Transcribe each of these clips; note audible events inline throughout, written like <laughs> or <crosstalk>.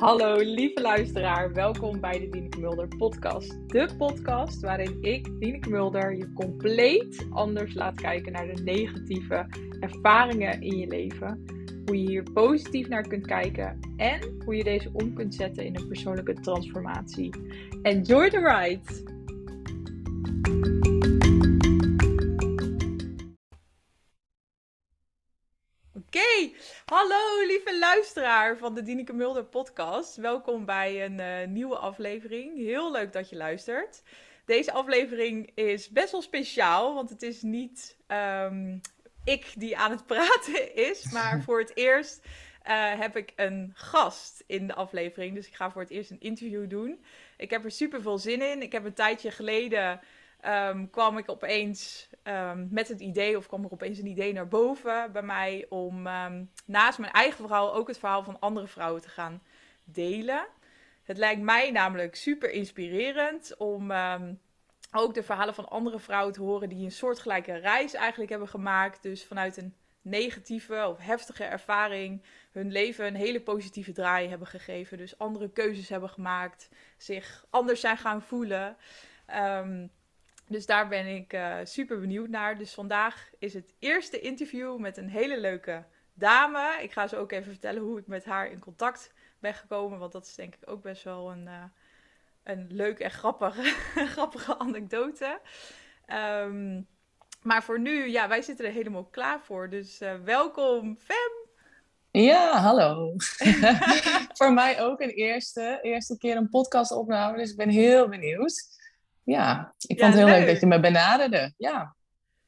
Hallo lieve luisteraar, welkom bij de Dieneke Mulder podcast. De podcast waarin ik, Dieneke Mulder, je compleet anders laat kijken naar de negatieve ervaringen in je leven. Hoe je hier positief naar kunt kijken en hoe je deze om kunt zetten in een persoonlijke transformatie. Enjoy the ride! Luisteraar van de Dieneke Mulder podcast. Welkom bij een uh, nieuwe aflevering. Heel leuk dat je luistert. Deze aflevering is best wel speciaal, want het is niet um, ik die aan het praten <laughs> is, maar voor het eerst uh, heb ik een gast in de aflevering. Dus ik ga voor het eerst een interview doen. Ik heb er super veel zin in. Ik heb een tijdje geleden um, kwam ik opeens um, met het idee, of kwam er opeens een idee naar boven bij mij om um, naast mijn eigen verhaal ook het verhaal van andere vrouwen te gaan delen. Het lijkt mij namelijk super inspirerend om ook de verhalen van andere vrouwen te horen die een soortgelijke reis eigenlijk hebben gemaakt. Dus vanuit een negatieve of heftige ervaring hun leven een hele positieve draai hebben gegeven. Dus andere keuzes hebben gemaakt, zich anders zijn gaan voelen. Um, dus daar ben ik uh, super benieuwd naar. Dus vandaag is het eerste interview met een hele leuke dame. Ik ga ze ook even vertellen hoe ik met haar in contact ben gekomen. Want dat is denk ik ook best wel een, uh, een leuke en grappige, <laughs> grappige anekdote. Um, maar voor nu, ja, wij zitten er helemaal klaar voor. Dus uh, welkom, Fem! Ja, hallo. <laughs> <laughs> voor mij ook een eerste, eerste keer een podcast opnemen. Dus ik ben heel benieuwd ja, ik vond het heel leuk. dat je me benaderde. Ja.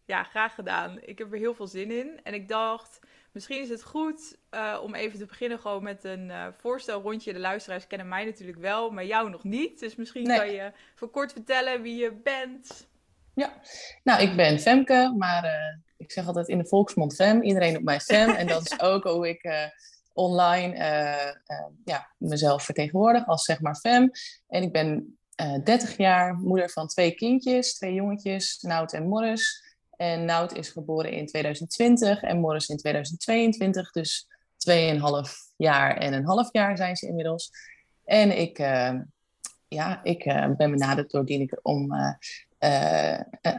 ja, graag gedaan. Ik heb er heel veel zin in. En ik dacht, misschien is het goed uh, om even te beginnen gewoon met een uh, voorstelrondje. De luisteraars kennen mij natuurlijk wel, maar jou nog niet. Dus misschien nee. kan je voor kort vertellen wie je bent. Ja, nou ik ben Femke, maar uh, ik zeg altijd in de volksmond Fem. Iedereen op mij Fem. en dat is ook hoe ik online ja, mezelf vertegenwoordig als zeg maar Fem. En ik ben uh, eh, 30 jaar, moeder van twee kindjes, twee jongetjes, Nout en Morris. En Nout is geboren in 2020 en Morris in 2022. Dus 2,5 jaar en een half jaar zijn ze inmiddels. En ik, uh, ja, ik uh, ben benaderd door Dieneke om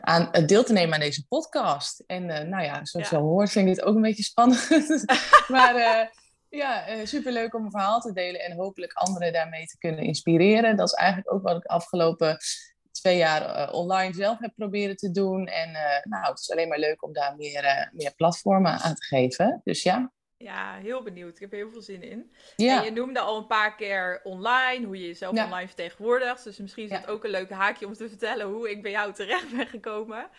aan, deel te nemen aan deze podcast. En nou ja, zoals ja. je al hoort, vind ik het ook een beetje spannend. <laughs> maar ja, uh, superleuk om een verhaal te delen en hopelijk anderen daarmee te kunnen inspireren. Dat is eigenlijk ook wat ik afgelopen twee jaar uh, online zelf heb proberen te doen. En uh, nou, het is alleen maar leuk om daar meer, meer platformen aan te geven. Dus ja. Ja, heel benieuwd. Ik heb heel veel zin in. Ja. En je noemde al een paar keer online, hoe je jezelf ja. online vertegenwoordigt. Dus misschien is het ook een leuk haakje om te vertellen hoe ik bij jou terecht ben gekomen.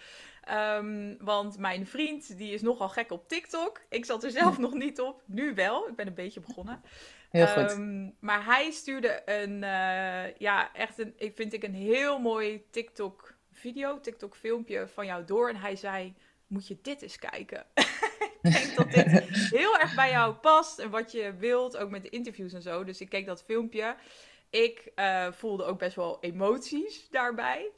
Um, want mijn vriend, die is nogal gek op TikTok. Ik zat er zelf nog niet op. Nu wel. Ik ben een beetje begonnen. Heel goed. Um, maar hij stuurde een, uh, ja, echt een, ik vind ik een heel mooi TikTok video, TikTok filmpje van jou door. En hij zei, moet je dit eens kijken. <laughs> ik denk dat dit <laughs> heel erg bij jou past en wat je wilt, ook met de interviews en zo. Dus ik keek dat filmpje. Ik uh, voelde ook best wel emoties daarbij.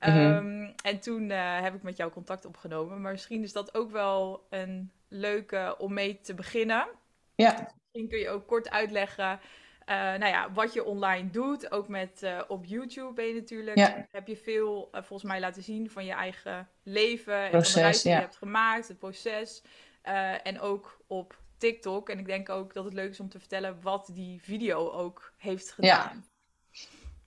Mm -hmm. um, en toen uh, heb ik met jou contact opgenomen. Maar misschien is dat ook wel een leuke om mee te beginnen. Ja. Misschien kun je ook kort uitleggen uh, nou ja, wat je online doet. Ook met uh, op YouTube ben je natuurlijk. Ja. Heb je veel volgens mij laten zien van je eigen leven. Proces, en van de reis die ja. je hebt gemaakt, het proces. en ook op TikTok. En ik denk ook dat het leuk is om te vertellen wat die video ook heeft gedaan.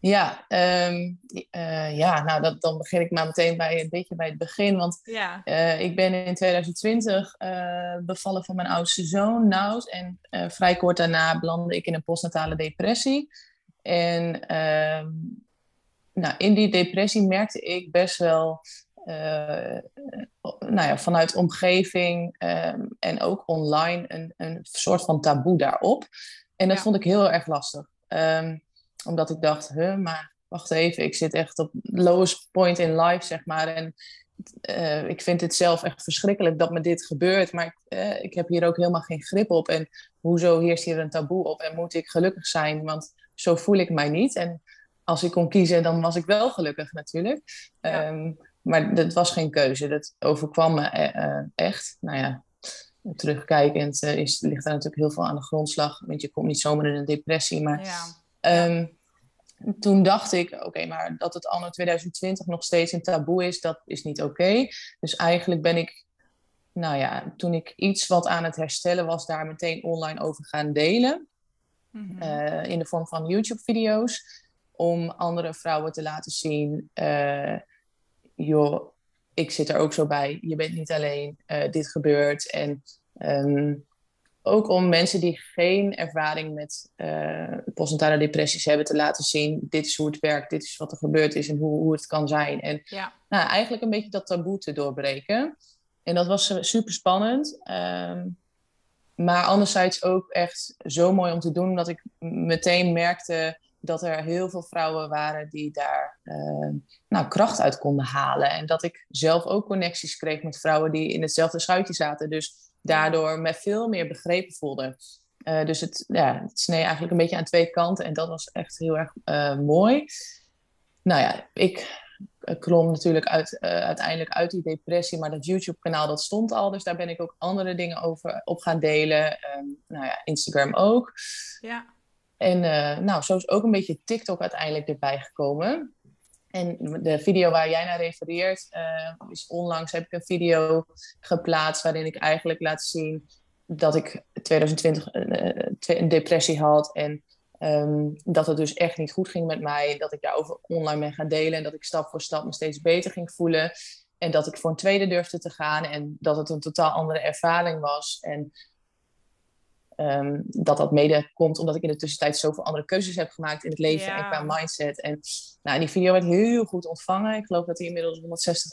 Ja. Um, uh, ja nou dat, dan begin ik maar meteen bij een beetje bij het begin. Want ja. uh, ik ben in 2020 uh, bevallen van mijn oudste zoon, Nout. En vrij kort daarna belandde ik in een postnatale depressie. En nou, in die depressie merkte ik best wel nou ja, vanuit omgeving um, en ook online een, een soort van taboe daarop. En dat ja. vond ik heel erg lastig. Um, omdat ik dacht, huh, maar wacht even, ik zit echt op lowest point in life, zeg maar. En uh, ik vind het zelf echt verschrikkelijk dat me dit gebeurt. Maar ik, uh, ik heb hier ook helemaal geen grip op. En hoezo heerst hier een taboe op? En moet ik gelukkig zijn? Want zo voel ik mij niet. En als ik kon kiezen, dan was ik wel gelukkig natuurlijk. Ja. Um, maar dat was geen keuze. Dat overkwam me uh, echt. Nou ja, terugkijkend is, ligt daar natuurlijk heel veel aan de grondslag. Want je komt niet zomaar in een depressie. Maar ja. Ehm, toen dacht ik, oké, maar dat het anno 2020 nog steeds een taboe is, dat is niet oké. Dus eigenlijk ben ik, nou ja, toen ik iets wat aan het herstellen was, daar meteen online over gaan delen. Mhm. Eh, in de vorm van YouTube-video's. Om andere vrouwen te laten zien, uh, joh, ik zit er ook zo bij. Je bent niet alleen, uh, dit gebeurt. En ehm, ook om mensen die geen ervaring met uh, postnatale depressies hebben te laten zien. Dit is hoe het werkt, dit is wat er gebeurd is en hoe, hoe het kan zijn. En ja. nou, eigenlijk een beetje dat taboe te doorbreken. En dat was super spannend. Ehm, maar anderzijds ook echt zo mooi om te doen, dat ik meteen merkte dat er heel veel vrouwen waren die daar uh, nou, kracht uit konden halen. En dat ik zelf ook connecties kreeg met vrouwen die in hetzelfde schuitje zaten. Dus daardoor me veel meer begrepen voelde. Uh, dus het, ja, het snee eigenlijk een beetje aan twee kanten. En dat was echt heel erg uh, mooi. Nou ja, ik klom natuurlijk uit, uiteindelijk uit die depressie. Maar dat YouTube-kanaal dat stond al. Dus daar ben ik ook andere dingen over op gaan delen. Um, nou ja, Instagram ook. Ja. En nou, zo is ook een beetje TikTok uiteindelijk erbij gekomen. En de video waar jij naar refereert, uh, is onlangs heb ik een video geplaatst waarin ik eigenlijk laat zien dat ik 2020 uh, een depressie had en um, dat het dus echt niet goed ging met mij. Dat ik daarover online ben gaan delen en dat ik stap voor stap me steeds beter ging voelen. En dat ik voor een tweede durfde te gaan en dat het een totaal andere ervaring was. En Um, dat dat mede komt omdat ik in de tussentijd zoveel andere keuzes heb gemaakt in het leven en qua mindset. En nou, die video werd heel goed ontvangen. Ik geloof dat hij inmiddels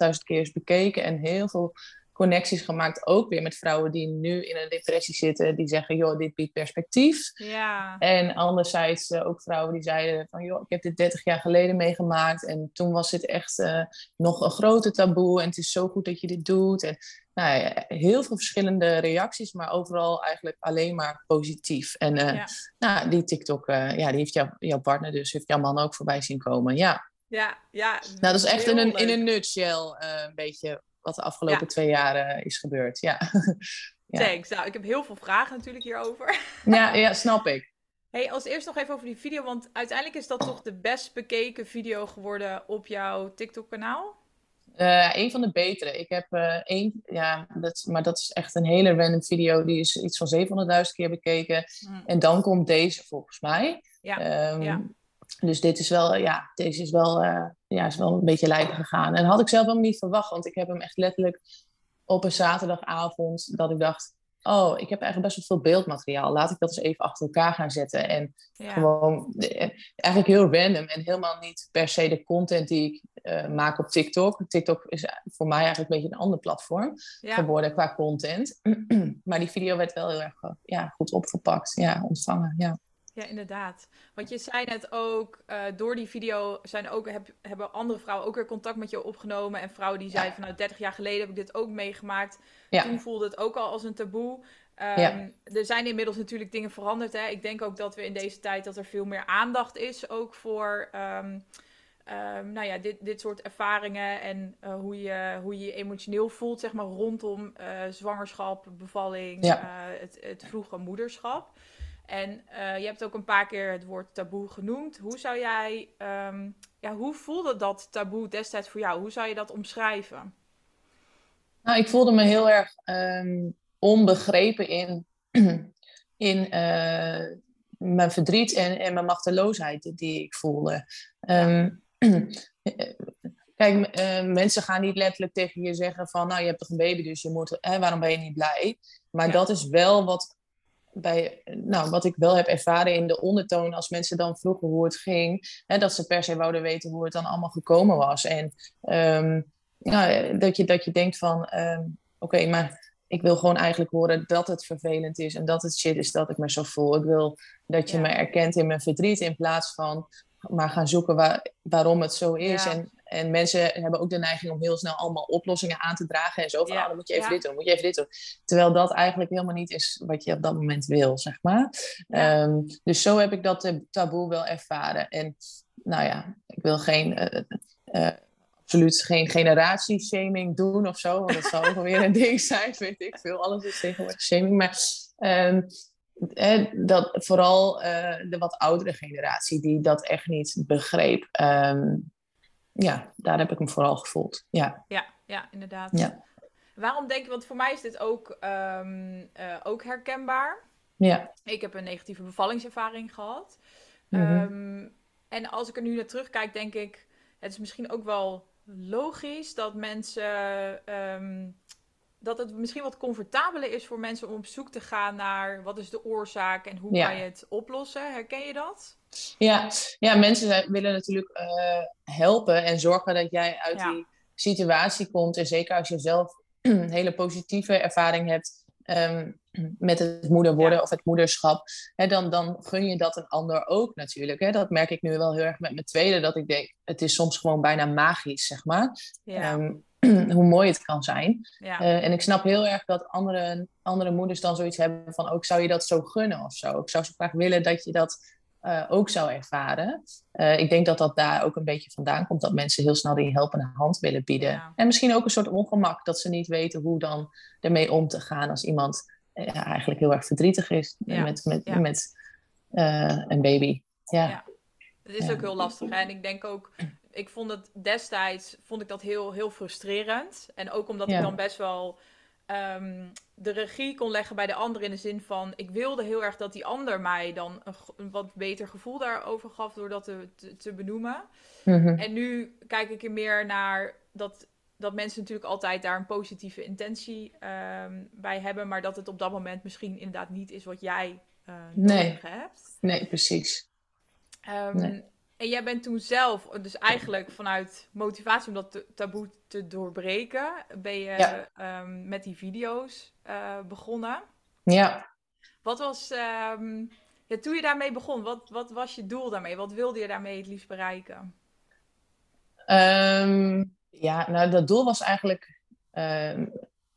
160.000 keer is bekeken en heel veel connecties gemaakt, ook weer met vrouwen die nu in een depressie zitten, die zeggen, joh, dit biedt perspectief. Ja. En anderzijds uh, ook vrouwen die zeiden van, joh, ik heb dit 30 jaar geleden meegemaakt en toen was dit echt uh, nog een grote taboe en het is zo goed dat je dit doet. En nou ja, heel veel verschillende reacties, maar overal eigenlijk alleen maar positief. En uh, ja. nou, die TikTok, ja, die heeft jou, jouw partner dus, heeft jouw man ook voorbij zien komen, ja. Ja, ja. Nou, dat is echt in een, in een nutshell een beetje wat de afgelopen twee jaar is gebeurd. Ja. <laughs> ja. Thanks. Nou, ik heb heel veel vragen natuurlijk hierover. <laughs> ja, ja, snap ik. Hey, als eerst nog even over die video, want uiteindelijk is dat toch de best bekeken video geworden op jouw TikTok-kanaal? Uh, een van de betere. Ik heb uh, één, ja, dat, maar dat is echt een hele random video. Die is iets van 700.000 keer bekeken. Hmm. En dan komt deze volgens mij. Ja, um, ja. Dus dit is wel, ja, deze is wel, uh, ja, is wel een beetje lijken gegaan. En dat had ik zelf helemaal niet verwacht, want ik heb hem echt letterlijk op een zaterdagavond dat ik dacht, oh, ik heb eigenlijk best wel veel beeldmateriaal. Laat ik dat eens even achter elkaar gaan zetten. En gewoon eh, eigenlijk heel random en helemaal niet per se de content die ik uh, maak op TikTok. TikTok is voor mij eigenlijk een beetje een ander platform geworden qua content. <clears throat> maar die video werd wel heel erg ja, goed opgepakt, ja, ontvangen. Ja. Ja, inderdaad. Want je zei net ook, uh, door die video zijn ook, heb, hebben andere vrouwen ook weer contact met je opgenomen. En vrouwen die zeiden van nou, 30 jaar geleden heb ik dit ook meegemaakt. Ja. Toen voelde het ook al als een taboe. Um, er zijn inmiddels natuurlijk dingen veranderd. Hè. Ik denk ook dat we in deze tijd dat er veel meer aandacht is ook voor um, um, nou ja, dit, dit soort ervaringen en uh, hoe, je, hoe je emotioneel voelt, zeg maar, rondom uh, zwangerschap, bevalling, ja. het, het vroege moederschap. En uh, je hebt ook een paar keer het woord taboe genoemd. Hoe zou jij, um, ja, hoe voelde dat taboe destijds voor jou? Hoe zou je dat omschrijven? Nou, ik voelde me heel erg um, onbegrepen in, <clears throat> in uh, mijn verdriet en, en mijn machteloosheid die ik voelde. Um, <clears throat> kijk, uh, mensen gaan niet letterlijk tegen je zeggen van, nou, je hebt toch een baby, dus je moet, hè, waarom ben je niet blij? Maar ja. dat is wel wat bij, nou, wat ik wel heb ervaren in de ondertoon, als mensen dan vroegen hoe het ging, hè, dat ze per se wouden weten hoe het dan allemaal gekomen was. En um, ja, dat, je, dat je denkt van, um, oké, okay, maar ik wil gewoon eigenlijk horen dat het vervelend is en dat het shit is dat ik me zo voel. Ik wil dat je ja. me erkent in mijn verdriet in plaats van maar gaan zoeken waar, waarom het zo is. Ja. En en mensen hebben ook de neiging om heel snel allemaal oplossingen aan te dragen. En zo van, ja. oh, dan moet je even ja. dit doen, moet je even dit doen. Terwijl dat eigenlijk helemaal niet is wat je op dat moment wil, zeg maar. Ja. Um, dus zo heb ik dat taboe wel ervaren. En nou ja, ik wil geen... Uh, uh, absoluut geen generatieshaming doen of zo. Want dat zou ook alweer een <laughs> ding zijn, weet ik veel. Alles is tegenwoordig shaming. Maar ehm, dat vooral uh, de wat oudere generatie die dat echt niet begreep. Ehm, ja, daar heb ik me vooral gevoeld. Ja, ja, ja inderdaad. Ja. Waarom denk je, want voor mij is dit ook, um, uh, ook herkenbaar. Ja. Ik heb een negatieve bevallingservaring gehad. Mm en als ik er nu naar terugkijk, denk ik, het is misschien ook wel logisch dat mensen. Um, dat het misschien wat comfortabeler is voor mensen om op zoek te gaan naar wat is de oorzaak en hoe kan je het oplossen. Herken je dat? Ja, ja mensen willen natuurlijk uh, helpen en zorgen dat jij uit die situatie komt. En zeker als je zelf een <clears throat> hele positieve ervaring hebt um, met het moeder worden of het moederschap, hè, dan, dan gun je dat een ander ook natuurlijk. Hè. Dat merk ik nu wel heel erg met mijn tweede, dat ik denk, het is soms gewoon bijna magisch, zeg maar. Ja. Um, <clears throat> hoe mooi het kan zijn. Ja. Uh, en ik snap heel erg dat andere, andere moeders dan zoiets hebben van, ook zou je dat zo gunnen of zo? Ik zou zo graag willen dat je dat uh, ook zou ervaren. Uh, ik denk dat dat daar ook een beetje vandaan komt, dat mensen heel snel die helpende hand willen bieden. Ja. En misschien ook een soort ongemak, dat ze niet weten hoe dan ermee om te gaan als iemand eigenlijk heel erg verdrietig is ja. met, met, met een baby. Ja. Het is ook heel lastig. Hè? En ik denk ook, ik vond het destijds vond ik dat heel, heel frustrerend. En ook omdat ik dan best wel um, de regie kon leggen bij de ander in de zin van ik wilde heel erg dat die ander mij dan een, een wat beter gevoel daarover gaf door dat te, te, benoemen. Mhm. En nu kijk ik er meer naar dat, dat mensen natuurlijk altijd daar een positieve intentie um, bij hebben, maar dat het op dat moment misschien inderdaad niet is wat jij uh, nodig nee. hebt. Nee, precies. Um, nee. En jij bent toen zelf, dus eigenlijk vanuit motivatie om dat taboe te doorbreken, ben je ehm, met die video's uh, begonnen. Ja. Wat was, um, ja, toen je daarmee begon, wat, wat was je doel daarmee? Wat wilde je daarmee het liefst bereiken? Um, ja, nou dat doel was eigenlijk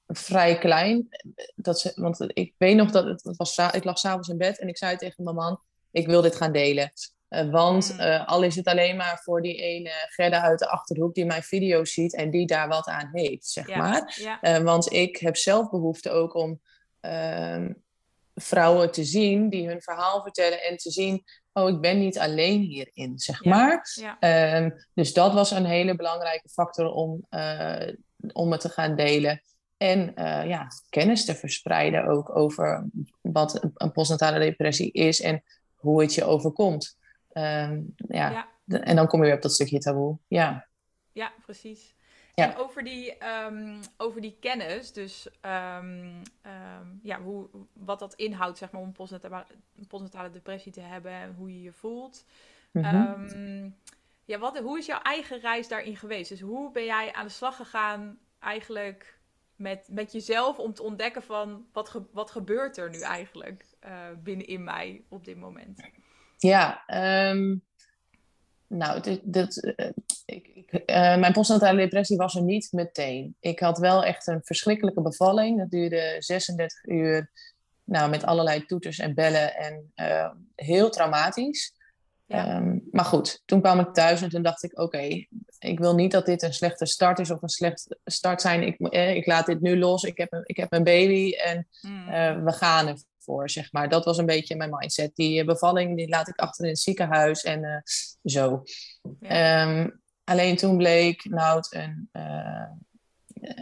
vrij klein. Dat ze, want ik weet nog dat het, het was, ik lag s'avonds in bed en ik zei tegen mijn man, ik wil dit gaan delen. Uh, want uh, al is het alleen maar voor die ene Gerda uit de achterhoek die mijn video's ziet en die daar wat aan heeft, zeg ja, maar. Ja. Uh, want ik heb zelf behoefte ook om ehm, vrouwen te zien die hun verhaal vertellen en te zien, oh, ik ben niet alleen hierin, zeg ja, maar. Um, dus dat was een hele belangrijke factor om, om het te gaan delen. En ja, kennis te verspreiden ook over wat een postnatale depressie is en hoe het je overkomt. Um, ja. ja. En dan kom je weer op dat stukje taboe. Ja, ja precies. Ja. En over die, um, over die kennis, dus um, ja, hoe, wat dat inhoudt zeg maar, om postnatale, postnatale depressie te hebben en hoe je je voelt. Mm -hmm. ja, wat, hoe is jouw eigen reis daarin geweest? Dus hoe ben jij aan de slag gegaan eigenlijk met, met jezelf om te ontdekken van wat, ge, wat gebeurt er nu eigenlijk uh, binnenin mij op dit moment? Ja, um, nou, dit, dit, uh, ik, ik, uh, mijn postnatale depressie was er niet meteen. Ik had wel echt een verschrikkelijke bevalling. Dat duurde 36 uur, nou, met allerlei toeters en bellen en uh, heel traumatisch. Ja. Um, maar goed, toen kwam ik thuis en toen dacht ik, oké, okay, ik wil niet dat dit een slechte start is of een slecht start zijn. Ik, eh, ik laat dit nu los, ik heb een, ik heb een baby en mm. uh, we gaan er voor, zeg maar. Dat was een beetje mijn mindset. Die eh, bevalling, die laat ik achter in het ziekenhuis en uh, zo. Ja. Um, alleen toen bleek Nout een, uh,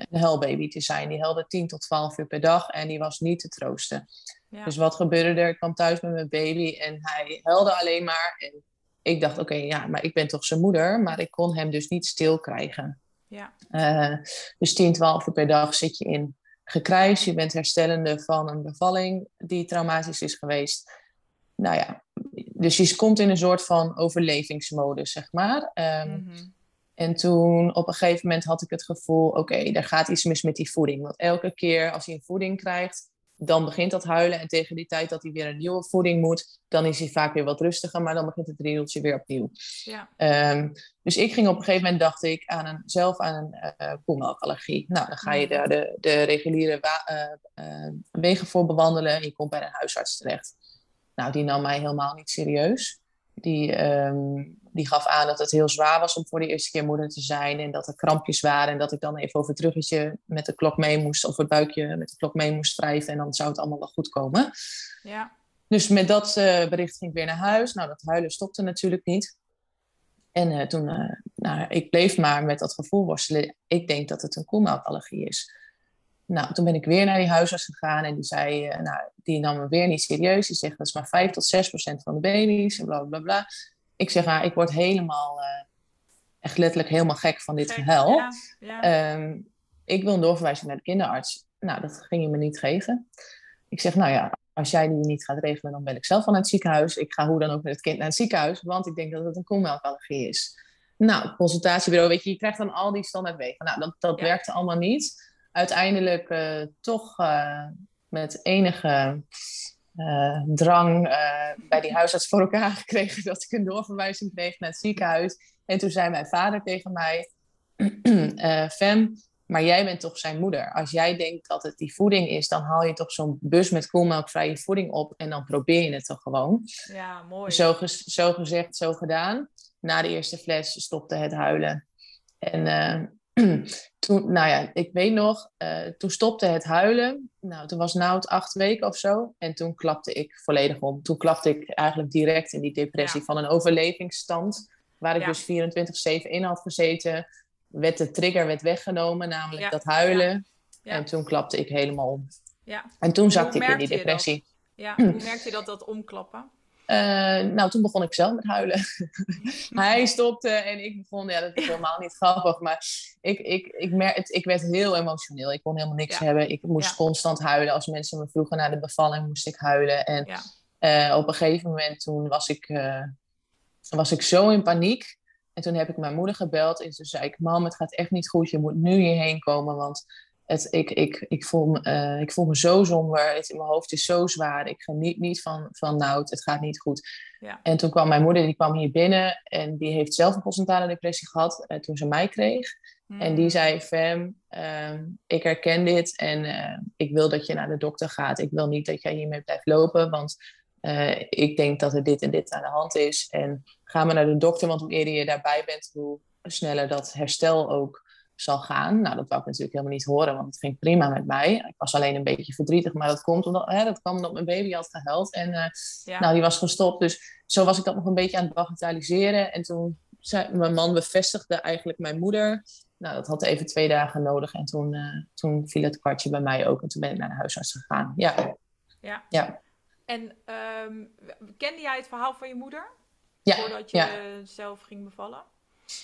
een huilbaby te zijn. Die helde 10 tot 12 uur per dag en die was niet te troosten. Ja. Dus wat gebeurde er? Ik kwam thuis met mijn baby en hij huilde alleen maar. En ik dacht, oké, okay, ja, maar ik ben toch zijn moeder. Maar ik kon hem dus niet stil krijgen. Ja. Uh, dus 10, 12 uur per dag zit je in gekrijs. Je bent herstellende van een bevalling die traumatisch is geweest. Nou ja, dus je komt in een soort van overlevingsmodus, zeg maar. Um, mm-hmm. En toen op een gegeven moment had ik het gevoel, oké, okay, er gaat iets mis met die voeding. Want elke keer als hij een voeding krijgt, dan begint dat huilen. En tegen die tijd dat hij weer een nieuwe voeding moet, dan is hij vaak weer wat rustiger, maar dan begint het riedeltje weer opnieuw. Ja. Um, dus ik ging op een gegeven moment, dacht ik, aan een, zelf aan een uh, koelmelkallergie. Nou, dan ga je daar de, de reguliere uh, uh, wegen voor bewandelen en je komt bij een huisarts terecht. Nou, die nam mij helemaal niet serieus. Die, um, die gaf aan dat het heel zwaar was om voor de eerste keer moeder te zijn. En dat er krampjes waren. En dat ik dan even over het ruggetje met de klok mee moest. Of het buikje met de klok mee moest wrijven. En dan zou het allemaal wel goed komen. Ja. Dus met dat uh, bericht ging ik weer naar huis. Nou, dat huilen stopte natuurlijk niet. En uh, toen, uh, nou, ik bleef maar met dat gevoel worstelen. Ik denk dat het een koelmelkallergie is. Nou, toen ben ik weer naar die huisarts gegaan en die zei, nou, die nam me weer niet serieus. Die zegt, dat is maar 5 tot 6 procent van de baby's en bla bla bla. Ik zeg, ah, ik word helemaal, echt letterlijk helemaal gek van dit gehuil. Ja, ja. Um, ik wil een doorverwijzing naar de kinderarts. Nou, dat ging je me niet geven. Ik zeg, nou ja, als jij die niet gaat regelen, dan ben ik zelf van het ziekenhuis. Ik ga hoe dan ook met het kind naar het ziekenhuis, want ik denk dat het een koelmelkallergie is. Nou, consultatiebureau, weet je, je krijgt dan al die standaardwegen. Nou, dat, dat ja. werkte allemaal niet. Uiteindelijk uh, toch uh, met enige uh, drang bij die huisarts voor elkaar <laughs> gekregen dat ik een doorverwijzing kreeg naar het ziekenhuis. En toen zei mijn vader tegen mij, <clears throat> Fem, maar jij bent toch zijn moeder. Als jij denkt dat het die voeding is, dan haal je toch zo'n bus met koelmelkvrije voeding op en dan probeer je het toch gewoon. Ja, mooi. Zo, zo gezegd, zo gedaan. Na de eerste fles stopte het huilen. En <clears throat> toen, nou ja, ik weet nog, uh, toen stopte het huilen. Nou, toen was Nout acht weken of zo. En toen klapte ik volledig om. Toen klapte ik eigenlijk direct in die depressie ja. van een overlevingsstand. Waar ik ja. dus 24-7 in had gezeten werd de trigger werd weggenomen, namelijk ja. dat huilen. Ja. En toen klapte ik helemaal om. Ja. En toen zakte ik in die depressie. Ja, <clears throat> hoe merkte je dat, dat omklappen? Uh, nou, toen begon ik zelf met huilen. <laughs> Hij stopte en ik begon, ja, dat is helemaal niet grappig, maar ik, ik, ik, mer het, ik werd heel emotioneel. Ik kon helemaal niks ja. hebben. Ik moest ja. constant huilen. Als mensen me vroegen naar de bevalling, moest ik huilen. En uh, op een gegeven moment toen was ik, uh, was ik zo in paniek en toen heb ik mijn moeder gebeld en toen zei ik: Mam, het gaat echt niet goed. Je moet nu hierheen komen, want het, ik, ik, ik, voel me, uh, ik voel me zo somber. Het, mijn hoofd is zo zwaar. Ik geniet niet van, van nou, het gaat niet goed. Ja. En toen kwam mijn moeder, die kwam hier binnen en die heeft zelf een postnatale depressie gehad uh, toen ze mij kreeg. Mm. En die zei: Fem, uh, ik herken dit en uh, ik wil dat je naar de dokter gaat. Ik wil niet dat jij hiermee blijft lopen, want ik denk dat er dit en dit aan de hand is. En ga maar naar de dokter, want hoe eerder je daarbij bent, hoe sneller dat herstel ook zal gaan. Nou, dat wou ik natuurlijk helemaal niet horen, want het ging prima met mij. Ik was alleen een beetje verdrietig, maar dat, komt omdat, hè, dat kwam omdat mijn baby had gehuild. En uh, ja. nou, die was gestopt. Dus zo was ik dat nog een beetje aan het bagatelliseren. En toen zei mijn man bevestigde eigenlijk mijn moeder. Nou, dat had even twee dagen nodig. En toen, uh, toen viel het kwartje bij mij ook. En toen ben ik naar de huisarts gegaan. Ja. Ja. ja. En um, kende jij het verhaal van je moeder? Ja. Voordat je ja. zelf ging bevallen?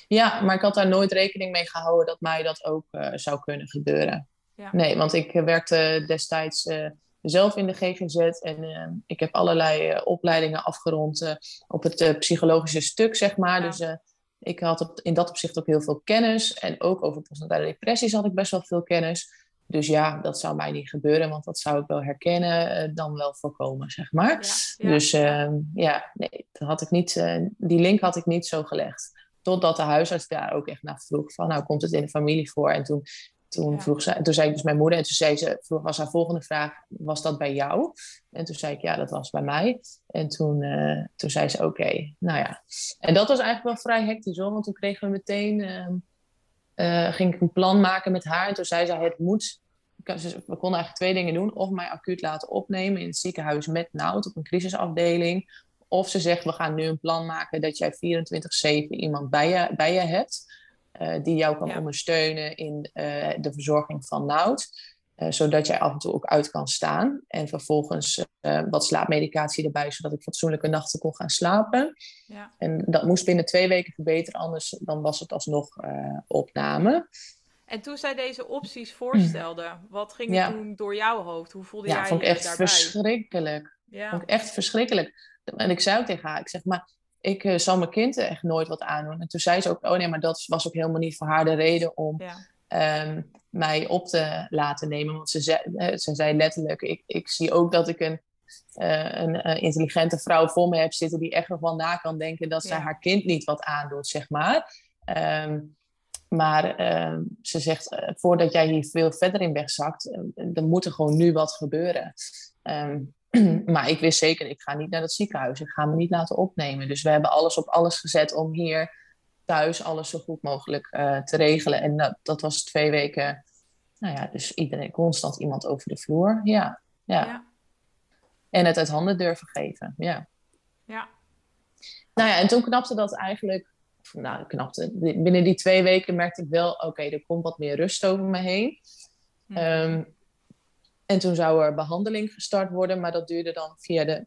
Ja, maar ik had daar nooit rekening mee gehouden dat mij dat ook uh, zou kunnen gebeuren. Ja. Nee, want ik werkte destijds uh, zelf in de GGZ en uh, ik heb allerlei opleidingen afgerond op het psychologische stuk, zeg maar. Ja. Dus ik had op, in dat opzicht ook heel veel kennis. En ook over postnatale depressies had ik best wel veel kennis. Dus ja, dat zou mij niet gebeuren, want dat zou ik wel herkennen, dan wel voorkomen, zeg maar. Ja, dus uh, ja, nee, dat had ik niet, die link had ik niet zo gelegd. Totdat de huisarts daar ook echt naar vroeg van, nou komt het in de familie voor? En toen, toen, ja. vroeg ze, toen zei ik dus mijn moeder en toen zei ze, vroeg was haar volgende vraag, was dat bij jou? En toen zei ik, ja, dat was bij mij. En toen, toen zei ze, oké, okay, nou ja. En dat was eigenlijk wel vrij hectisch hoor, want toen kregen we meteen ehm, uh, ging ik een plan maken met haar. En toen zei ze, het moet... We konden eigenlijk twee dingen doen. Of mij acuut laten opnemen in het ziekenhuis met nood op een crisisafdeling. Of ze zegt, we gaan nu een plan maken dat jij 24-7 iemand bij je, bij je hebt. Uh, die jou kan ja. ondersteunen in uh, de verzorging van nood. Uh, zodat jij af en toe ook uit kan staan. En vervolgens wat slaapmedicatie erbij, zodat ik fatsoenlijke nachten kon gaan slapen. Ja. En dat moest binnen twee weken verbeteren, anders dan was het alsnog opname. En toen zij deze opties voorstelde, wat ging er ja. toen door jouw hoofd? Hoe voelde ja, jij vond ik echt daarbij? verschrikkelijk. Ja. Vond ik echt verschrikkelijk. En ik zei ook tegen haar, ik zeg maar, ik uh, zal mijn kind echt nooit wat aandoen. En toen zei ze ook, oh nee, maar dat was ook helemaal niet voor haar de reden om... Ja. Um, mij op te laten nemen. Want ze zei, ze zei letterlijk, ik, ik zie ook dat ik een, uh, een intelligente vrouw voor me heb zitten die echt ervan na kan denken dat ja. ze haar kind niet wat aandoet, zeg maar. Um, maar uh, ze zegt, uh, voordat jij hier veel verder in wegzakt, er moet er gewoon nu wat gebeuren. Um, <clears throat> maar ik wist zeker, ik ga niet naar dat ziekenhuis. Ik ga me niet laten opnemen. Dus we hebben alles op alles gezet om hier thuis alles zo goed mogelijk uh, te regelen. En dat, dat was twee weken, nou ja, dus iedereen, constant iemand over de vloer. Ja, ja. ja. En het uit handen durven geven, ja. Ja. Nou ja, en toen knapte dat eigenlijk, nou knapte, binnen die twee weken merkte ik wel, oké, er komt wat meer rust over me heen. Mhm. Ehm, en toen zou er behandeling gestart worden, maar dat duurde dan via de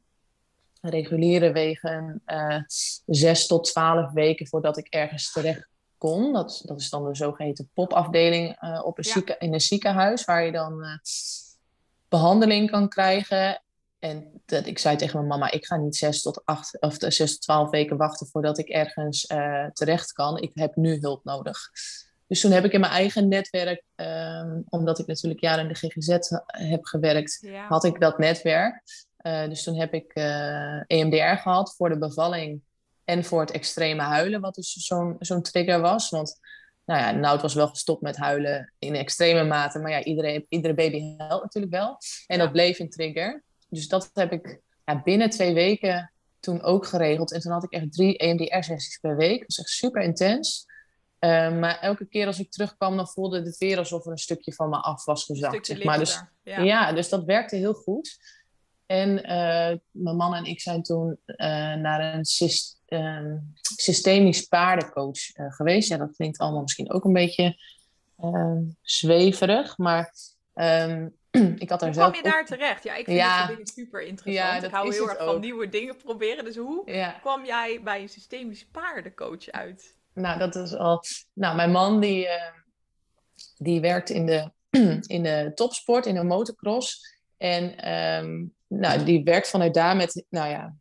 reguliere wegen uh, zes tot twaalf weken voordat ik ergens terecht kon. Dat, dat is dan de zogeheten popafdeling uh, op een zieke, in een ziekenhuis, waar je dan uh, behandeling kan krijgen. En dat, ik zei tegen mijn mama, ik ga niet zes tot, acht, of zes tot twaalf weken wachten voordat ik ergens terecht kan. Ik heb nu hulp nodig. Dus toen heb ik in mijn eigen netwerk, um, omdat ik natuurlijk jaren in de GGZ heb gewerkt, had ik dat netwerk. Uh, dus toen heb ik uh, eh, EMDR gehad voor de bevalling en voor het extreme huilen, wat dus zo'n zo'n trigger was. Want nou ja, Nout was wel gestopt met huilen in extreme mate, maar ja, iedereen, iedere baby huilt natuurlijk wel. En dat bleef een trigger. Dus dat heb ik ja, binnen twee weken toen ook geregeld. En toen had ik echt drie EMDR-sessies per week. Dat was echt super intens. Uh, maar elke keer als ik terugkwam, dan voelde het weer alsof er een stukje van me af was gezakt. Zeg maar. dus, ja. ja. dus dat werkte heel goed. En uh, mijn man en ik zijn toen uh, naar een ehm, systemisch paardencoach uh, geweest. Ja, dat klinkt allemaal misschien ook een beetje ehm, zweverig, maar um, <clears throat> ik had daar hoe zelf... kwam je daar terecht? Ja, ik vind ja, dingen super interessant. Ja, ik hou heel erg van nieuwe dingen proberen. Dus hoe kwam jij bij een systemisch paardencoach uit? Nou, dat is al... Nou, mijn man die, die werkt in de, <clears throat> in de topsport, in de motocross. En um, nou, die werkt vanuit daar met, nou ja,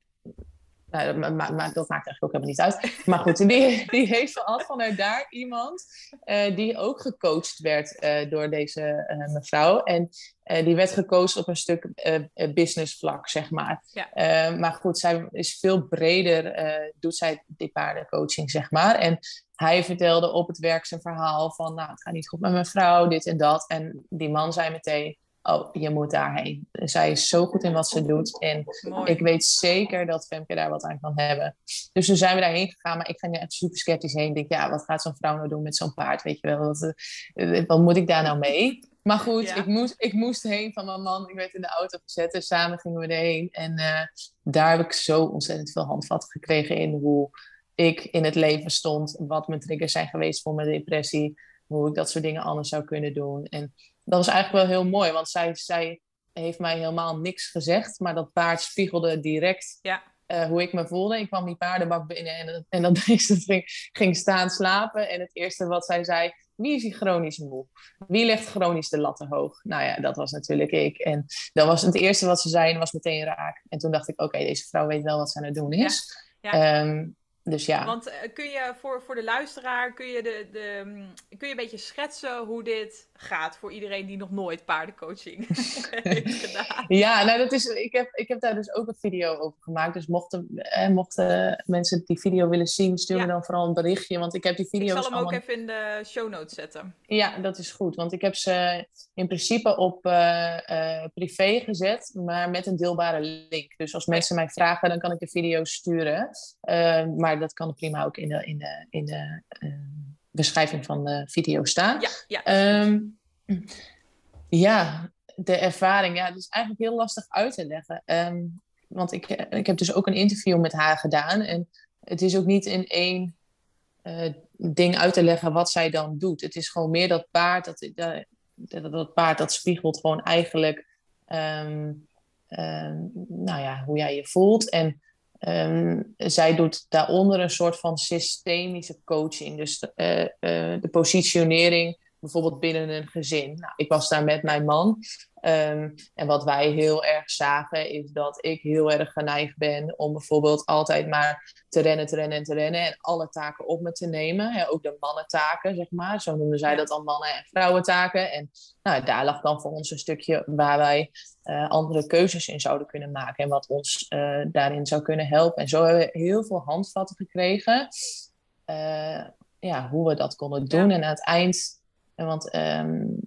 nou, maar, dat maakt eigenlijk ook helemaal niet uit. Maar goed, die, die heeft al vanuit daar iemand uh, die ook gecoacht werd uh, door deze uh, mevrouw. En die werd gecoacht op een stuk business vlak, zeg maar. Ja. maar goed, zij is veel breder, doet zij die paardencoaching, zeg maar. En hij vertelde op het werk zijn verhaal van, nou, het gaat niet goed met mijn vrouw, dit en dat. En die man zei meteen, oh, je moet daarheen. Zij is zo goed in wat ze doet. En ik weet zeker dat Femke daar wat aan kan hebben. Dus toen zijn we daarheen gegaan. Maar ik ga nu echt super sceptisch heen. Ik denk, ja, wat gaat zo'n vrouw nou doen met zo'n paard? Weet je wel, wat, eh, wat moet ik daar nou mee? Maar goed, ik, moest, ik moest heen van mijn man. Ik werd in de auto gezet. En samen gingen we erheen. En uh, daar heb ik zo ontzettend veel handvatten gekregen in hoe ik in het leven stond. Wat mijn triggers zijn geweest voor mijn depressie. Hoe ik dat soort dingen anders zou kunnen doen. En dat was eigenlijk wel heel mooi, want zij, zij heeft mij helemaal niks gezegd, maar dat paard spiegelde direct ja. uh, hoe ik me voelde. Ik kwam die paardenbak binnen en, en dan <laughs> ging, ging staan slapen. En het eerste wat zij zei, wie is die chronisch moe? Wie legt chronisch de latten hoog? Nou ja, dat was natuurlijk ik. En dat was het eerste wat ze zei en was meteen raak. En toen dacht ik, oké, deze vrouw weet wel wat ze aan het doen is. Ja. Ja. Ehm, dus ja. Want uh, kun je voor, voor de luisteraar, kun je, de, de, mm, kun je een beetje schetsen hoe dit gaat voor iedereen die nog nooit paardencoaching <laughs> heeft gedaan? <laughs> Ja, nou dat is, ik, heb, ik heb daar dus ook een video over gemaakt. Dus mochten, eh, mochten mensen die video willen zien, stuur me dan vooral een berichtje. Want ik heb die video's Ik zal hem ook even in de show notes zetten. Ja, dat is goed. Want ik heb ze in principe op uh, privé gezet, maar met een deelbare link. Dus als mensen mij vragen, dan kan ik de video's sturen. maar dat kan prima ook in de, in de, in de uh, beschrijving van de video staan. Ja, ja. Um, ja, de ervaring. Ja, het is eigenlijk heel lastig uit te leggen. Um, want ik, ik heb dus ook een interview met haar gedaan. En het is ook niet in één uh, ding uit te leggen wat zij dan doet. Het is gewoon meer dat paard. Dat, dat, dat paard dat spiegelt gewoon eigenlijk um, nou ja, hoe jij je voelt. En Um, zij doet daaronder een soort van systemische coaching. Dus uh, uh, de positionering bijvoorbeeld binnen een gezin. Nou, ik was daar met mijn man. Um, en wat wij heel erg zagen is dat ik heel erg geneigd ben om bijvoorbeeld altijd maar te rennen, te rennen en te rennen. En alle taken op me te nemen. Ook de mannentaken, zeg maar. Zo noemden zij dat dan mannen- en vrouwentaken. En nou, daar lag dan voor ons een stukje waar wij uh, andere keuzes in zouden kunnen maken. En wat ons uh, daarin zou kunnen helpen. En zo hebben we heel veel handvatten gekregen. Uh, ja, hoe we dat konden doen. En aan het eind want um,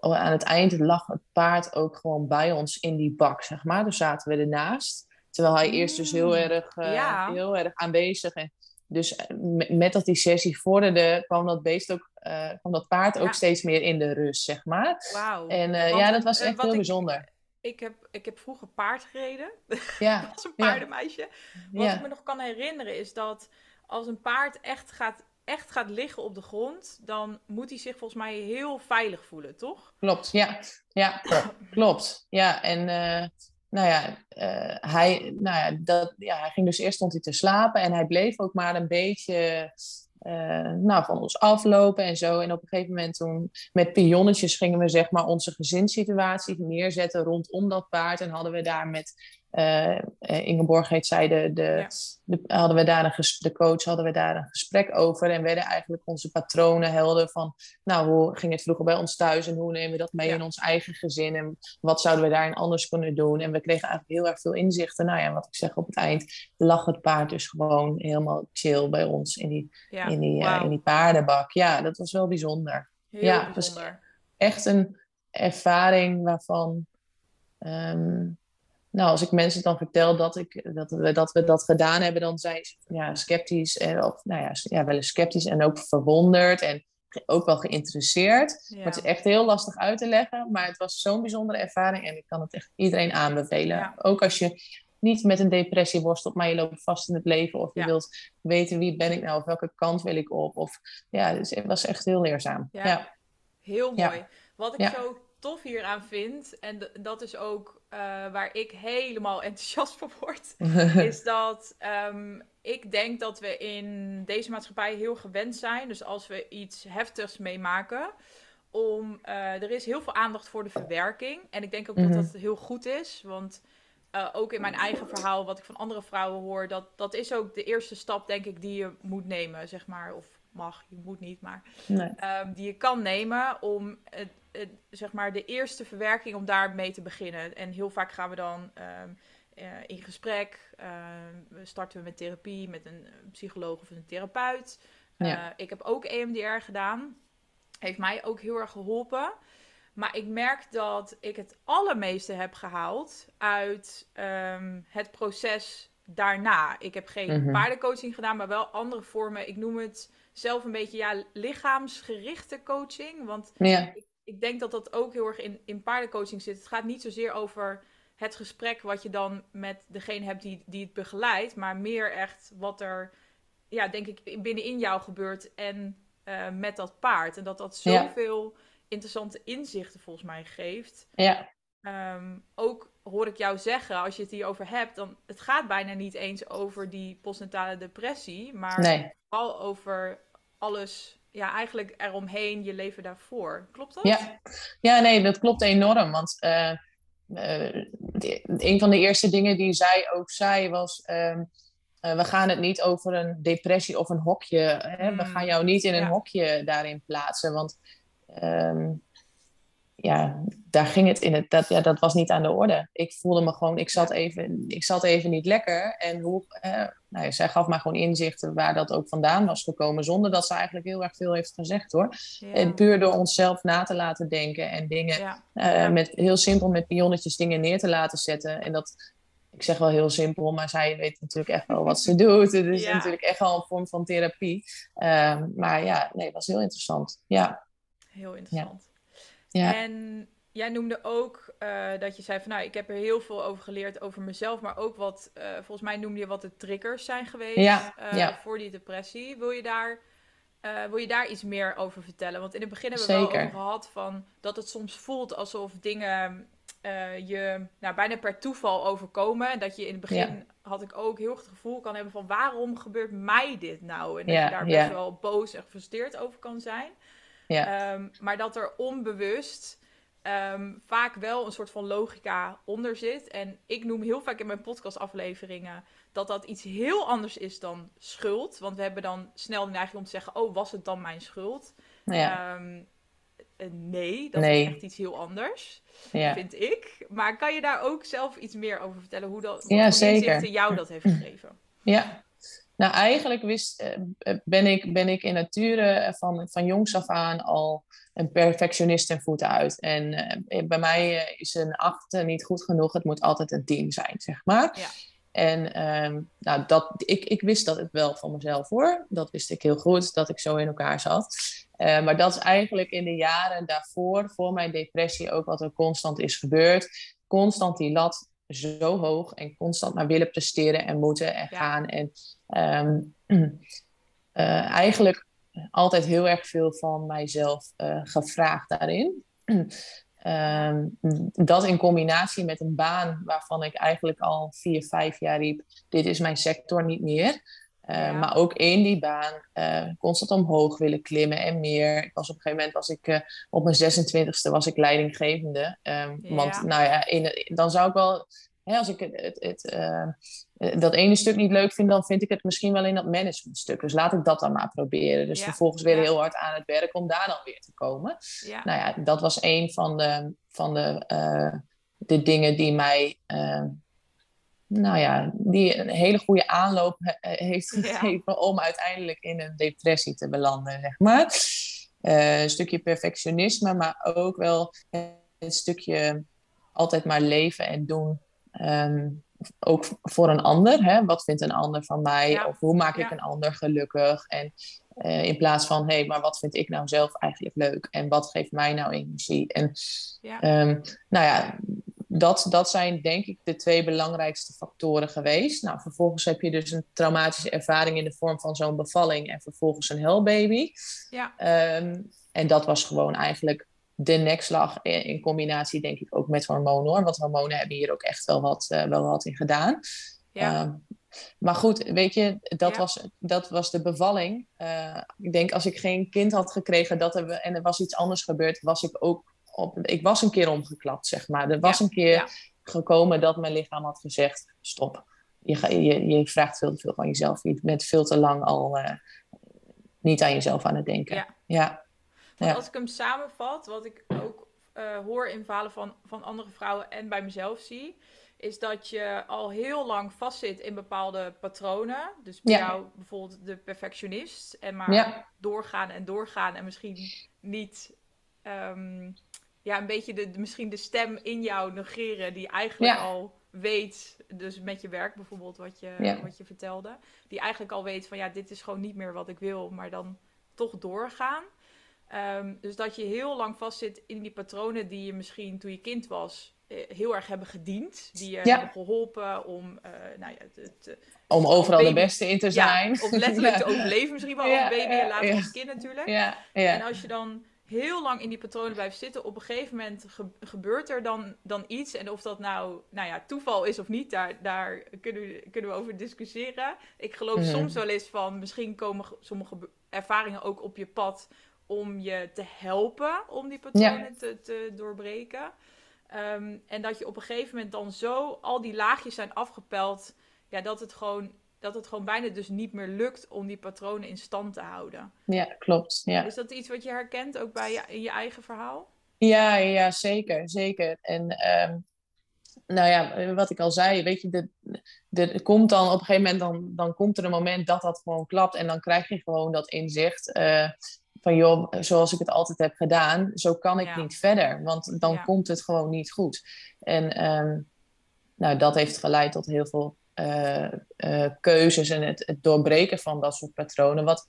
aan het eind lag het paard ook gewoon bij ons in die bak, zeg maar. Dus zaten we ernaast. Terwijl hij eerst dus heel Mm. erg, eh, Ja. heel erg aanwezig en dus eh, met, dat die sessie vorderde, kwam dat beest ook, eh, kwam dat paard ook Ja. steeds meer in de rust, zeg maar. Wauw. En ja, dat was echt heel ik- bijzonder. Ik heb, ik heb vroeger paard gereden. <laughs> Ja, als een Ja. paardenmeisje. Wat ik me nog kan herinneren is dat als een paard echt gaat, echt gaat liggen op de grond, dan moet hij zich volgens mij heel veilig voelen, toch? klopt. Ja, ja <laughs> klopt. Ja, en eh, nou ja, eh, hij, nou ja, dat, ja, hij ging dus eerst stond hij te slapen en hij bleef ook maar een beetje eh, nou, van ons aflopen en zo. En op een gegeven moment toen met pionnetjes gingen we zeg maar onze gezinssituatie neerzetten rondom dat paard. En hadden we daar met, eh, Ingeborg heet zij, de, de, Ja. de, hadden we daar een de coach, hadden we daar een gesprek over. En werden eigenlijk onze patronen helder van, nou, hoe ging het vroeger bij ons thuis en hoe nemen we dat mee Ja. in ons eigen gezin? En wat zouden we daarin anders kunnen doen? En we kregen eigenlijk heel erg veel inzichten. Nou ja, wat ik zeg, op het eind lag het paard dus gewoon helemaal chill bij ons in die, Ja, in die, eh, in die paardenbak. Ja, dat was wel bijzonder. Heel ja, dus- bijzonder. Echt een ervaring waarvan, ehm, nou, als ik mensen dan vertel dat, ik, dat, we, dat we dat gedaan hebben, dan zijn ze ja, sceptisch. En, of nou ja, ja, wel eens sceptisch en ook verwonderd en ook wel geïnteresseerd. Ja. Maar het is echt heel lastig uit te leggen. Maar het was zo'n bijzondere ervaring en ik kan het echt iedereen aanbevelen. Ja. Ook als je niet met een depressie worstelt, maar je loopt vast in het leven. Of je Ja. wilt weten wie ben ik nou, of welke kant wil ik op. Of, ja, dus het was echt heel leerzaam. Ja. Heel mooi. Wat ik zo tof hieraan vind, en dat is ook eh, waar ik helemaal <laughs> enthousiast van word, <laughs> is dat ehm, ik denk dat we in deze maatschappij heel gewend zijn. Dus als we iets heftigs meemaken, om, eh, er is heel veel aandacht voor de verwerking. En ik denk ook Mhm. dat dat heel goed is, want eh, ook in mijn eigen verhaal, wat ik van andere vrouwen hoor, dat, dat is ook de eerste stap, denk ik, die je moet nemen, zeg maar. Of mag, je moet niet, maar nee. ehm, die je kan nemen om het, het, zeg maar de eerste verwerking om daarmee te beginnen. En heel vaak gaan we dan ehm, eh, in gesprek, ehm, starten we met therapie met een psycholoog of een therapeut. Ja. Eh, ik heb ook EMDR gedaan, heeft mij ook heel erg geholpen. Maar ik merk dat ik het allermeeste heb gehaald uit het proces daarna. Ik heb geen Mhm. paardencoaching gedaan, maar wel andere vormen. Ik noem het zelf een beetje ja, lichaamsgerichte coaching. Want Ja, ik denk dat dat ook heel erg in, in paardencoaching zit. Het gaat niet zozeer over het gesprek wat je dan met degene hebt die, die het begeleidt, maar meer echt wat er, ja, denk ik, binnenin jou gebeurt en eh, met dat paard. En dat dat Ja. zoveel interessante inzichten volgens mij geeft. ja, Ehm, ook hoor ik jou zeggen, als je het hierover hebt, dan het gaat bijna niet eens over die postnatale depressie, maar nee. vooral over alles, ja, eigenlijk eromheen, je leven daarvoor. Klopt dat? Ja. ja, nee, dat klopt enorm. Want eh, eh, een van de eerste dingen die zij ook zei was... ehm, eh, we gaan het niet over een depressie of een hokje. Hè? We Mm, gaan jou niet in een ja. hokje daarin plaatsen. Want ehm, ja, daar ging het in het... Dat, ja, dat was niet aan de orde. Ik voelde me gewoon... Ik zat even, ik zat even niet lekker. En hoe, eh, nou ja, zij gaf mij gewoon inzichten waar dat ook vandaan was gekomen. Zonder dat ze eigenlijk heel erg veel heeft gezegd hoor. Ja. En puur door onszelf na te laten denken en dingen Ja. eh, met heel simpel met pionnetjes dingen neer te laten zetten. En dat, ik zeg wel heel simpel, maar zij weet natuurlijk echt wel wat ze <laughs> doet. Het is natuurlijk echt wel een vorm van therapie. Ehm, maar ja, nee, het was heel interessant. Ja, Heel interessant. Ja, En jij noemde ook eh, dat je zei van nou, ik heb er heel veel over geleerd over mezelf, maar ook wat, eh, volgens mij noemde je wat de triggers zijn geweest Ja, eh, ja. voor die depressie. Wil je, daar, wil je daar iets meer over vertellen? Want in het begin hebben we wel Zeker. over gehad van dat het soms voelt alsof dingen je nou, bijna per toeval overkomen. En dat je in het begin, had ik ook heel het gevoel kan hebben van waarom gebeurt mij dit nou? En dat je daar best wel boos en gefrustreerd over kan zijn. Ja, Ehm, maar dat er onbewust ehm, vaak wel een soort van logica onder zit. En ik noem heel vaak in mijn podcastafleveringen dat dat iets heel anders is dan schuld. Want we hebben dan snel de neiging om te zeggen: Oh, was het dan mijn schuld? ja, Ehm, eh, nee, dat Nee. is echt iets heel anders, ja. vind ik. Maar kan je daar ook zelf iets meer over vertellen? Hoe dat, Ja, zeker. inzichten jou dat heeft gegeven? Ja, nou eigenlijk wist, eh, ben, ik, ben ik in nature van, van jongs af aan al een perfectionist ten voeten uit. En bij mij is een 8 niet goed genoeg. Het moet altijd een 10 zijn, zeg maar. Ja. En ehm, nou, dat, ik, ik wist dat het wel van mezelf hoor. Dat wist ik heel goed, dat ik zo in elkaar zat. Uh, maar dat is eigenlijk in de jaren daarvoor, voor mijn depressie, ook wat er constant is gebeurd. Constant die lat zo hoog en constant maar willen presteren en moeten en gaan. En um, uh, <clears throat> eigenlijk altijd heel erg veel van mijzelf uh, gevraagd daarin. Um, <clears throat> dat in combinatie met een baan waarvan ik eigenlijk al vier, vijf jaar riep: dit is mijn sector niet meer. Uh, Maar ook in die baan uh, constant omhoog willen klimmen en meer. Ik was op een gegeven moment was ik uh, op mijn 26e was ik leidinggevende. Um, ja. Want nou ja, in, dan zou ik wel hè, als ik het, het, het dat ene stuk niet leuk vind, dan vind ik het misschien wel in dat managementstuk. Dus laat ik dat dan maar proberen. Dus vervolgens weer heel hard aan het werk om daar dan weer te komen. Nou ja, dat was een van de, van de, de dingen die mij, nou ja, die een hele goede aanloop heeft gegeven om uiteindelijk in een depressie te belanden, zeg maar. een stukje perfectionisme, maar ook wel een stukje altijd maar leven en doen Um, ook voor een ander. Hè? Wat vindt een ander van mij? Of hoe maak ik een ander gelukkig? En uh, in plaats van, hé, hey, maar wat vind ik nou zelf eigenlijk leuk? En wat geeft mij nou energie? En ja. Um, nou ja, dat, dat zijn denk ik de twee belangrijkste factoren geweest. Nou, vervolgens heb je dus een traumatische ervaring in de vorm van zo'n bevalling en vervolgens een hellbaby. Ja. Um, en dat was gewoon eigenlijk de nekslag in combinatie denk ik ook met hormonen hoor. Want hormonen hebben hier ook echt wel wat, uh, wel wat in gedaan. Ja. Uh, maar goed, weet je, dat, was, dat was de bevalling. Uh, ik denk als ik geen kind had gekregen dat er, en er was iets anders gebeurd, was ik ook op. Ik was een keer omgeklapt, zeg maar. Er was een keer gekomen dat mijn lichaam had gezegd: stop. Je, je, je vraagt veel te veel van jezelf. Je bent veel te lang al uh, niet aan jezelf aan het denken. ja. Want als ik hem samenvat, wat ik ook uh, hoor in verhalen van, van andere vrouwen en bij mezelf zie, is dat je al heel lang vastzit in bepaalde patronen. Dus bij jou bijvoorbeeld de perfectionist. En maar doorgaan en doorgaan en misschien niet... Um, ja, een beetje de, misschien de stem in jou negeren die eigenlijk al weet, dus met je werk bijvoorbeeld, wat je, wat je vertelde, die eigenlijk al weet van ja, dit is gewoon niet meer wat ik wil, maar dan toch doorgaan. Um, dus dat je heel lang vastzit in die patronen die je misschien toen je kind was eh, heel erg hebben gediend. Die je hebben geholpen om, uh, nou ja, te, te, om overal de beste in te zijn. Ja, of letterlijk te <laughs> overleven misschien wel als baby en later als kind natuurlijk. En als je dan heel lang in die patronen blijft zitten, op een gegeven moment gebeurt er dan, dan iets. En of dat nou, nou ja, toeval is of niet, daar, daar kunnen, we, kunnen we over discussiëren. Ik geloof mhm. soms wel eens van, misschien komen sommige ervaringen ook op je pad om je te helpen om die patronen te, te, doorbreken. Ehm, en dat je op een gegeven moment dan zo al die laagjes zijn afgepeld, ja, dat het gewoon dat het gewoon bijna dus niet meer lukt om die patronen in stand te houden. Ja, klopt. Ja. Is dat iets wat je herkent ook bij je, in je eigen verhaal? Ja, ja zeker, zeker. En um, nou ja, wat ik al zei, weet je, de, de, komt dan op een gegeven moment, dan, dan komt er een moment dat dat gewoon klapt en dan krijg je gewoon dat inzicht. Uh, van joh, zoals ik het altijd heb gedaan, zo kan ik niet verder. Want dan komt het gewoon niet goed. En um, nou, dat heeft geleid tot heel veel keuzes en het, het, doorbreken van dat soort patronen. Wat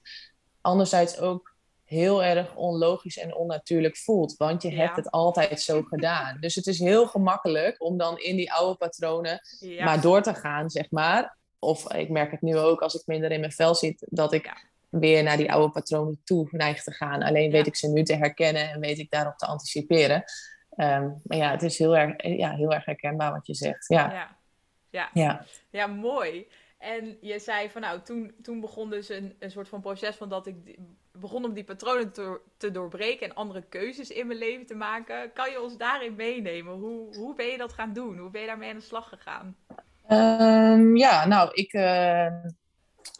anderzijds ook heel erg onlogisch en onnatuurlijk voelt. Want je hebt het altijd zo gedaan. Dus het is heel gemakkelijk om dan in die oude patronen maar door te gaan, zeg maar. Of ik merk het nu ook als ik minder in mijn vel zit, dat ik weer naar die oude patronen toe neigt te gaan. Alleen weet ik ze nu te herkennen en weet ik daarop te anticiperen. Um, maar ja, het is heel erg, ja, heel erg herkenbaar wat je zegt. Ja, ja. ja. ja. mooi. En je zei van nou, toen, toen begon dus een, een soort van proces van dat ik begon om die patronen te, te doorbreken en andere keuzes in mijn leven te maken. Kan je ons daarin meenemen? Hoe, hoe ben je dat gaan doen? Hoe ben je daarmee aan de slag gegaan? Um, ja, nou, ik, uh,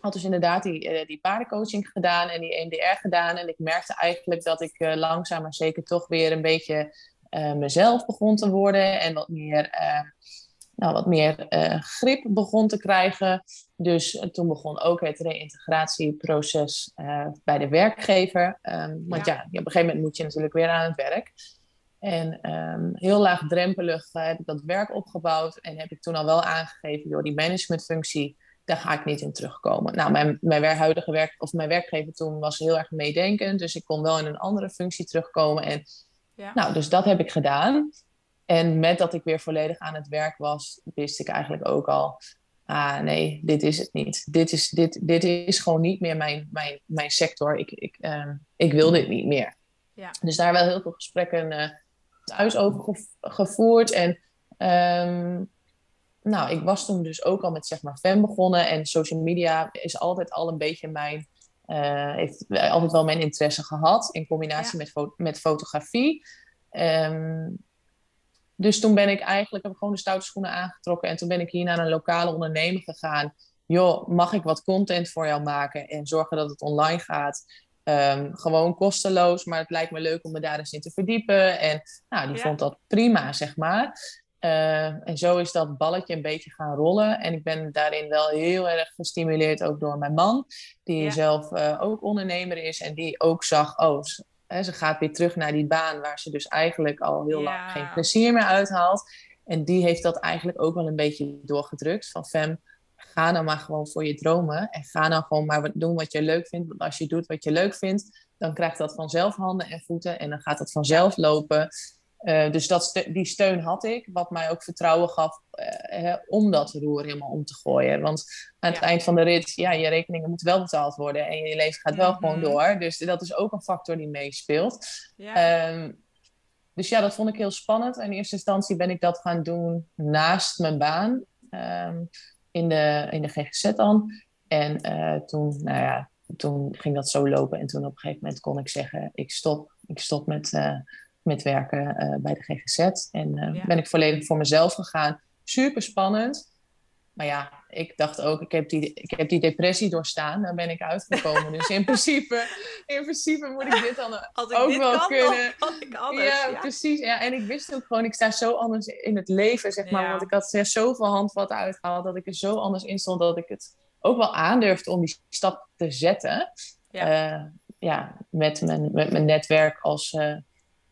had dus inderdaad die, uh, die paardencoaching gedaan en die EMDR gedaan. En ik merkte eigenlijk dat ik uh, langzaam maar zeker toch weer een beetje mezelf begon te worden. En wat meer nou, wat meer uh, grip begon te krijgen. Dus toen begon ook het reïntegratieproces bij de werkgever. Ehm, want ja. ja. op een gegeven moment moet je natuurlijk weer aan het werk. En um, heel laagdrempelig heb ik dat werk opgebouwd en heb ik toen al wel aangegeven, door die managementfunctie, daar ga ik niet in terugkomen. Nou, mijn, mijn huidige werk, of mijn werkgever toen was heel erg meedenkend, dus ik kon wel in een andere functie terugkomen. En, ja. Nou, dus dat heb ik gedaan. En met dat ik weer volledig aan het werk was, wist ik eigenlijk ook al, ah nee, dit is het niet. Dit is, dit, dit is gewoon niet meer mijn, mijn, mijn sector. Ik, ik, uh, ik wil dit niet meer. Ja. Dus daar wel heel veel gesprekken uh, thuis over gevoerd. En um, nou, ik was toen dus ook al met zeg maar fan begonnen. En social media is altijd al een beetje mijn, uh, heeft altijd wel mijn interesse gehad. In combinatie met, fo met fotografie. Um, dus toen ben ik eigenlijk, heb ik gewoon de stoute schoenen aangetrokken. En toen ben ik hier naar een lokale ondernemer gegaan. Joh, mag ik wat content voor jou maken en zorgen dat het online gaat? Um, gewoon kosteloos, maar het lijkt me leuk om me daar eens in te verdiepen. En nou, die vond dat prima, zeg maar. Uh, en zo is dat balletje een beetje gaan rollen. En ik ben daarin wel heel erg gestimuleerd ook door mijn man, die zelf uh, ook ondernemer is en die ook zag, oh, ze, hè, ze gaat weer terug naar die baan waar ze dus eigenlijk al heel lang geen plezier meer uithaalt. En die heeft dat eigenlijk ook wel een beetje doorgedrukt. Van Fem, ga nou maar gewoon voor je dromen. En ga nou gewoon maar doen wat je leuk vindt. Want als je doet wat je leuk vindt, dan krijgt dat vanzelf handen en voeten. En dan gaat dat vanzelf lopen. Uh, dus dat die steun had ik, wat mij ook vertrouwen gaf uh, hè, om dat roer helemaal om te gooien. Want aan het eind van de rit, ja, je rekeningen moeten wel betaald worden en je leven gaat wel gewoon mhm. door. Dus dat is ook een factor die meespeelt. Ja. Um, dus ja, dat vond ik heel spannend. In eerste instantie ben ik dat gaan doen naast mijn baan. Um, in de, in de GGZ dan. En uh, toen, nou ja, toen ging dat zo lopen. En toen op een gegeven moment kon ik zeggen, ik stop. Ik stop met, met werken uh, bij de GGZ. En ja. ben ik volledig voor mezelf gegaan. Super spannend. Maar ja, ik dacht ook, ik heb die, ik heb die depressie doorstaan. Daar ben ik uitgekomen. dus in <laughs> principe, in principe moet ik dit dan Als ik ook dit wel kan, kunnen. Kan ik anders, ja, ja, precies. Ja, en ik wist ook gewoon, ik sta zo anders in het leven, zeg maar. Ja. Want ik had er zoveel handvatten uitgehaald, dat ik er zo anders in stond, dat ik het ook wel aandurfde om die stap te zetten. Ja, uh, ja met, mijn, met mijn netwerk als... Uh,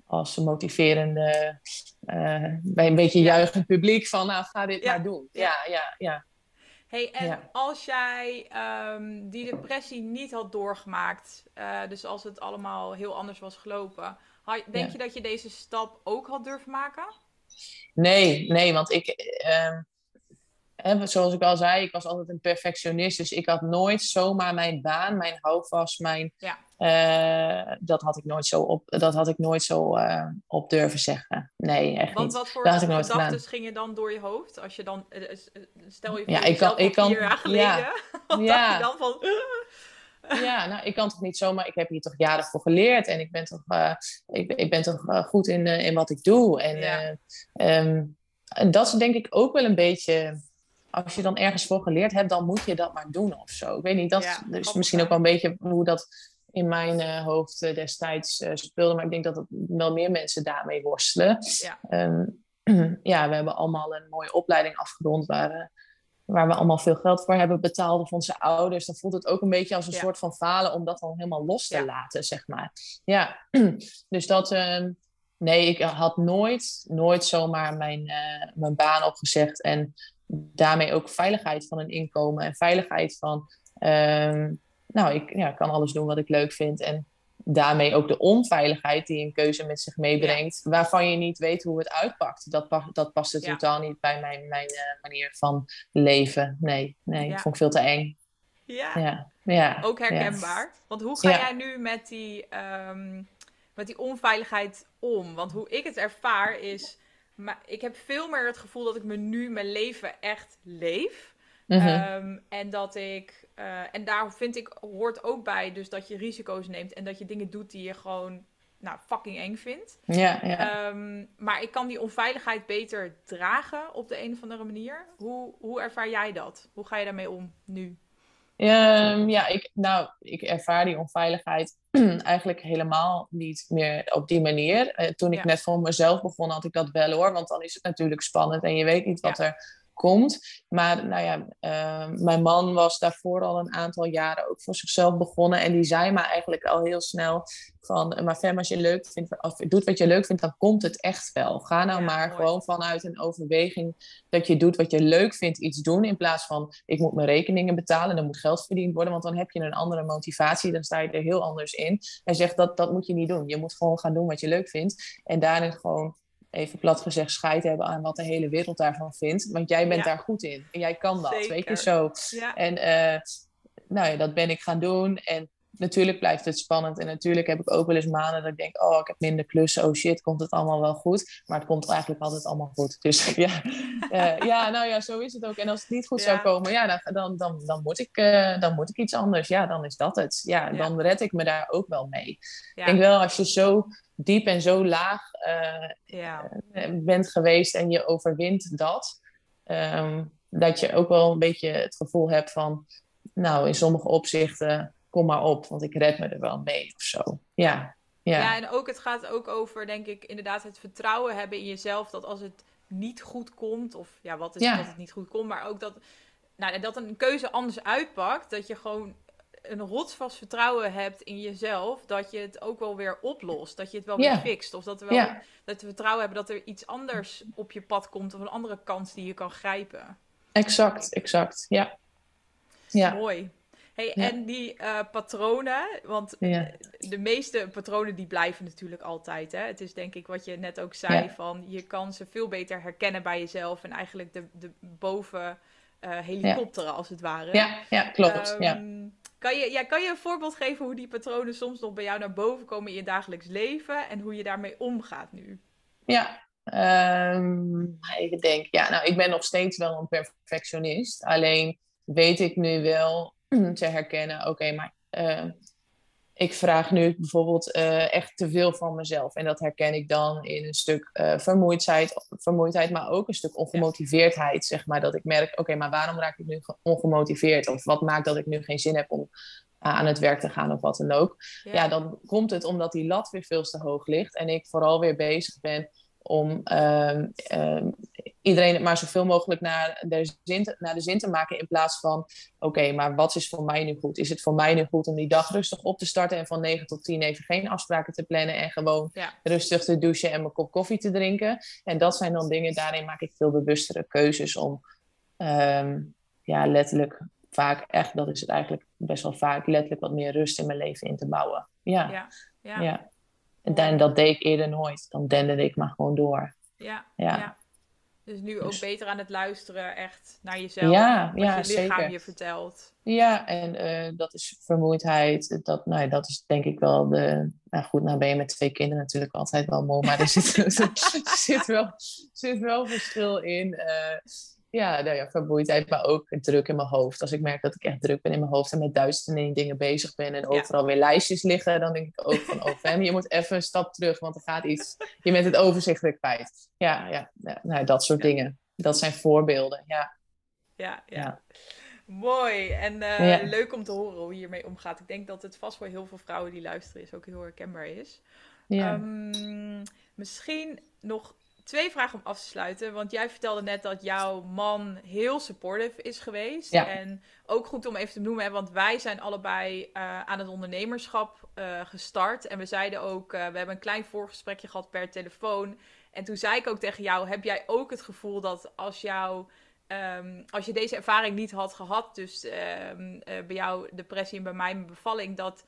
als motiverende, uh, bij een beetje juichend publiek van, nou, ga dit ja. maar doen. Ja, ja, ja. Hey, en ja. als jij um, die depressie niet had doorgemaakt, uh, dus als het allemaal heel anders was gelopen, had, denk ja. je dat je deze stap ook had durven maken? Nee, nee, want ik, uh, zoals ik al zei, ik was altijd een perfectionist. Dus ik had nooit zomaar mijn baan, mijn houvast, mijn. Ja. Uh, dat had ik nooit zo op, dat had ik nooit zo uh, op durven zeggen. Nee, echt Want niet. wat voor gedachten gingen dan door je hoofd? Als je dan, uh, stel je voor ja, ik kan, ik kan, vier jaar geleden, ja, <laughs> wat ja. je dan van... Ja, nou, ik kan toch niet zomaar. Ik heb hier toch jaren voor geleerd en ik ben toch, uh, ik, ik ben toch uh, goed in, uh, in wat ik doe. En, ja. um, en dat is denk ik ook wel een beetje als je dan ergens voor geleerd hebt, dan moet je dat maar doen of zo. Ik weet niet, dat ja, is misschien ook wel een beetje hoe dat in mijn uh, hoofd uh, destijds uh, speelde. Maar ik denk dat het wel meer mensen daarmee worstelen. Ja, um, <clears throat> ja we hebben allemaal een mooie opleiding afgerond waar, waar we allemaal veel geld voor hebben betaald of onze ouders. Dan voelt het ook een beetje als een ja. soort van falen om dat dan helemaal los te laten, zeg maar. Ja, <clears throat> dus dat... Ehm, nee, ik had nooit, nooit zomaar mijn, mijn baan opgezegd. En daarmee ook veiligheid van een inkomen en veiligheid van, um, nou, ik ja, kan alles doen wat ik leuk vind. En daarmee ook de onveiligheid die een keuze met zich meebrengt, ja. waarvan je niet weet hoe het uitpakt. Dat, dat past ja. totaal niet bij mijn, mijn uh, manier van leven. Nee, nee, ja. vond ik veel te eng. Ja, ja. ja. ook herkenbaar. Want hoe ga jij nu met die, um, met die onveiligheid om? Want hoe ik het ervaar is maar ik heb veel meer het gevoel dat ik me nu mijn leven echt leef. Mm -hmm. um, en dat ik. Uh, en daar vind ik hoort ook bij, dus dat je risico's neemt en dat je dingen doet die je gewoon nou, fucking eng vindt. Ja, ja. Um, maar ik kan die onveiligheid beter dragen op de een of andere manier. Hoe, hoe ervaar jij dat? Hoe ga je daarmee om nu? Um, ja, ik, nou, ik ervaar die onveiligheid <clears throat> eigenlijk helemaal niet meer op die manier. Uh, toen ik net voor mezelf begon, had ik dat wel hoor. Want dan is het natuurlijk spannend en je weet niet wat er komt. Maar nou ja, uh, mijn man was daarvoor al een aantal jaren ook voor zichzelf begonnen. En die zei me eigenlijk al heel snel van, maar Fem, als je leuk vindt, of doet wat je leuk vindt, dan komt het echt wel. Ga nou maar gewoon vanuit een overweging dat je doet wat je leuk vindt, iets doen. In plaats van, ik moet mijn rekeningen betalen, er moet geld verdiend worden. Want dan heb je een andere motivatie, dan sta je er heel anders in. Hij zegt, dat, dat moet je niet doen. Je moet gewoon gaan doen wat je leuk vindt. En daarin gewoon even plat gezegd, scheid hebben aan wat de hele wereld daarvan vindt. Want jij bent daar goed in. En jij kan dat, weet je zo. En uh, nou ja, dat ben ik gaan doen. En natuurlijk blijft het spannend. En natuurlijk heb ik ook wel eens maanden dat ik denk, oh, ik heb minder klussen. Oh shit, komt het allemaal wel goed? Maar het komt eigenlijk altijd allemaal goed. <laughs> Dus ja, uh, ja nou ja, zo is het ook. En als het niet goed zou komen, ja, dan, dan, dan, moet ik, uh, dan moet ik iets anders. Ja, dan is dat het. Ja, dan red ik me daar ook wel mee. Ik denk wel, als je zo diep en zo laag uh, ja. bent geweest en je overwint dat, um, dat je ook wel een beetje het gevoel hebt van, nou, in sommige opzichten kom maar op, want ik red me er wel mee of zo. Ja. Ja. ja, en ook het gaat ook over, denk ik, inderdaad het vertrouwen hebben in jezelf. Dat als het niet goed komt, of ja, wat is ja. dat het niet goed komt, maar ook dat, nou, dat een keuze anders uitpakt. Dat je gewoon een rotsvast vertrouwen hebt in jezelf, dat je het ook wel weer oplost. Dat je het wel weer fixt. Of dat we, wel, dat we vertrouwen hebben dat er iets anders op je pad komt, of een andere kans die je kan grijpen. Exact, exact. Ja. ja. Mooi. Hey, En die uh, patronen, want de meeste patronen die blijven natuurlijk altijd. Hè? Het is denk ik wat je net ook zei, van je kan ze veel beter herkennen bij jezelf en eigenlijk de, de boven uh, helikopteren als het ware. Ja, ja klopt. ja. Ehm, kan, je, ja, kan je een voorbeeld geven hoe die patronen soms nog bij jou naar boven komen in je dagelijks leven en hoe je daarmee omgaat nu? Ja, um, ik denk, ja, nou, ik ben nog steeds wel een perfectionist. Alleen weet ik nu wel <clears throat> te herkennen, oké, maar uh, ik vraag nu bijvoorbeeld uh, echt te veel van mezelf. En dat herken ik dan in een stuk uh, vermoeidheid, vermoeidheid, maar ook een stuk ongemotiveerdheid. Zeg maar dat ik merk, oké, maar waarom raak ik nu ongemotiveerd? Of wat maakt dat ik nu geen zin heb om aan het werk te gaan of wat dan ook? Ja. ja, dan komt het omdat die lat weer veel te hoog ligt. En ik vooral weer bezig ben om um, um, iedereen het maar zoveel mogelijk naar de zin te, naar de zin te maken. In plaats van, oké, maar wat is voor mij nu goed? Is het voor mij nu goed om die dag rustig op te starten en van 9 tot 10 even geen afspraken te plannen en gewoon rustig te douchen en mijn kop koffie te drinken? En dat zijn dan dingen, daarin maak ik veel bewustere keuzes om, um, ja, letterlijk vaak echt, dat is het eigenlijk best wel vaak, letterlijk wat meer rust in mijn leven in te bouwen. Ja, ja. ja. ja. En dat deed ik eerder nooit. Dan dende ik maar gewoon door. Ja, ja. Dus nu ook dus- beter aan het luisteren echt naar jezelf. Ja, wat ja, je lichaam je vertelt. Ja, en uh, dat is vermoeidheid. Dat, nou ja, dat is denk ik wel de... Nou goed, nou ben je met twee kinderen natuurlijk altijd wel moe. Maar er zit, <laughs> zit, wel, zit wel verschil in. Uh, ja, nou ja, vermoeidheid, maar ook druk in mijn hoofd. Als ik merk dat ik echt druk ben in mijn hoofd en met duizenden dingen bezig ben en overal weer lijstjes liggen, dan denk ik ook van, oh je moet even een stap terug, want er gaat iets, je bent het overzicht weer kwijt. Ja, ja, nou, dat soort dingen. Dat zijn voorbeelden, ja. Ja, ja. Mooi en uh, leuk om te horen hoe je hiermee omgaat. Ik denk dat het vast voor heel veel vrouwen die luisteren is ook heel herkenbaar is. Ja. Um, misschien nog twee vragen om af te sluiten. Want jij vertelde net dat jouw man heel supportive is geweest. Ja. En ook goed om even te noemen, want wij zijn allebei uh, aan het ondernemerschap uh, gestart. En we zeiden ook, uh, we hebben een klein voorgesprekje gehad per telefoon. En toen zei ik ook tegen jou, heb jij ook het gevoel dat als jou... Um, als je deze ervaring niet had gehad, dus um, bij jou depressie en bij mij mijn bevalling, dat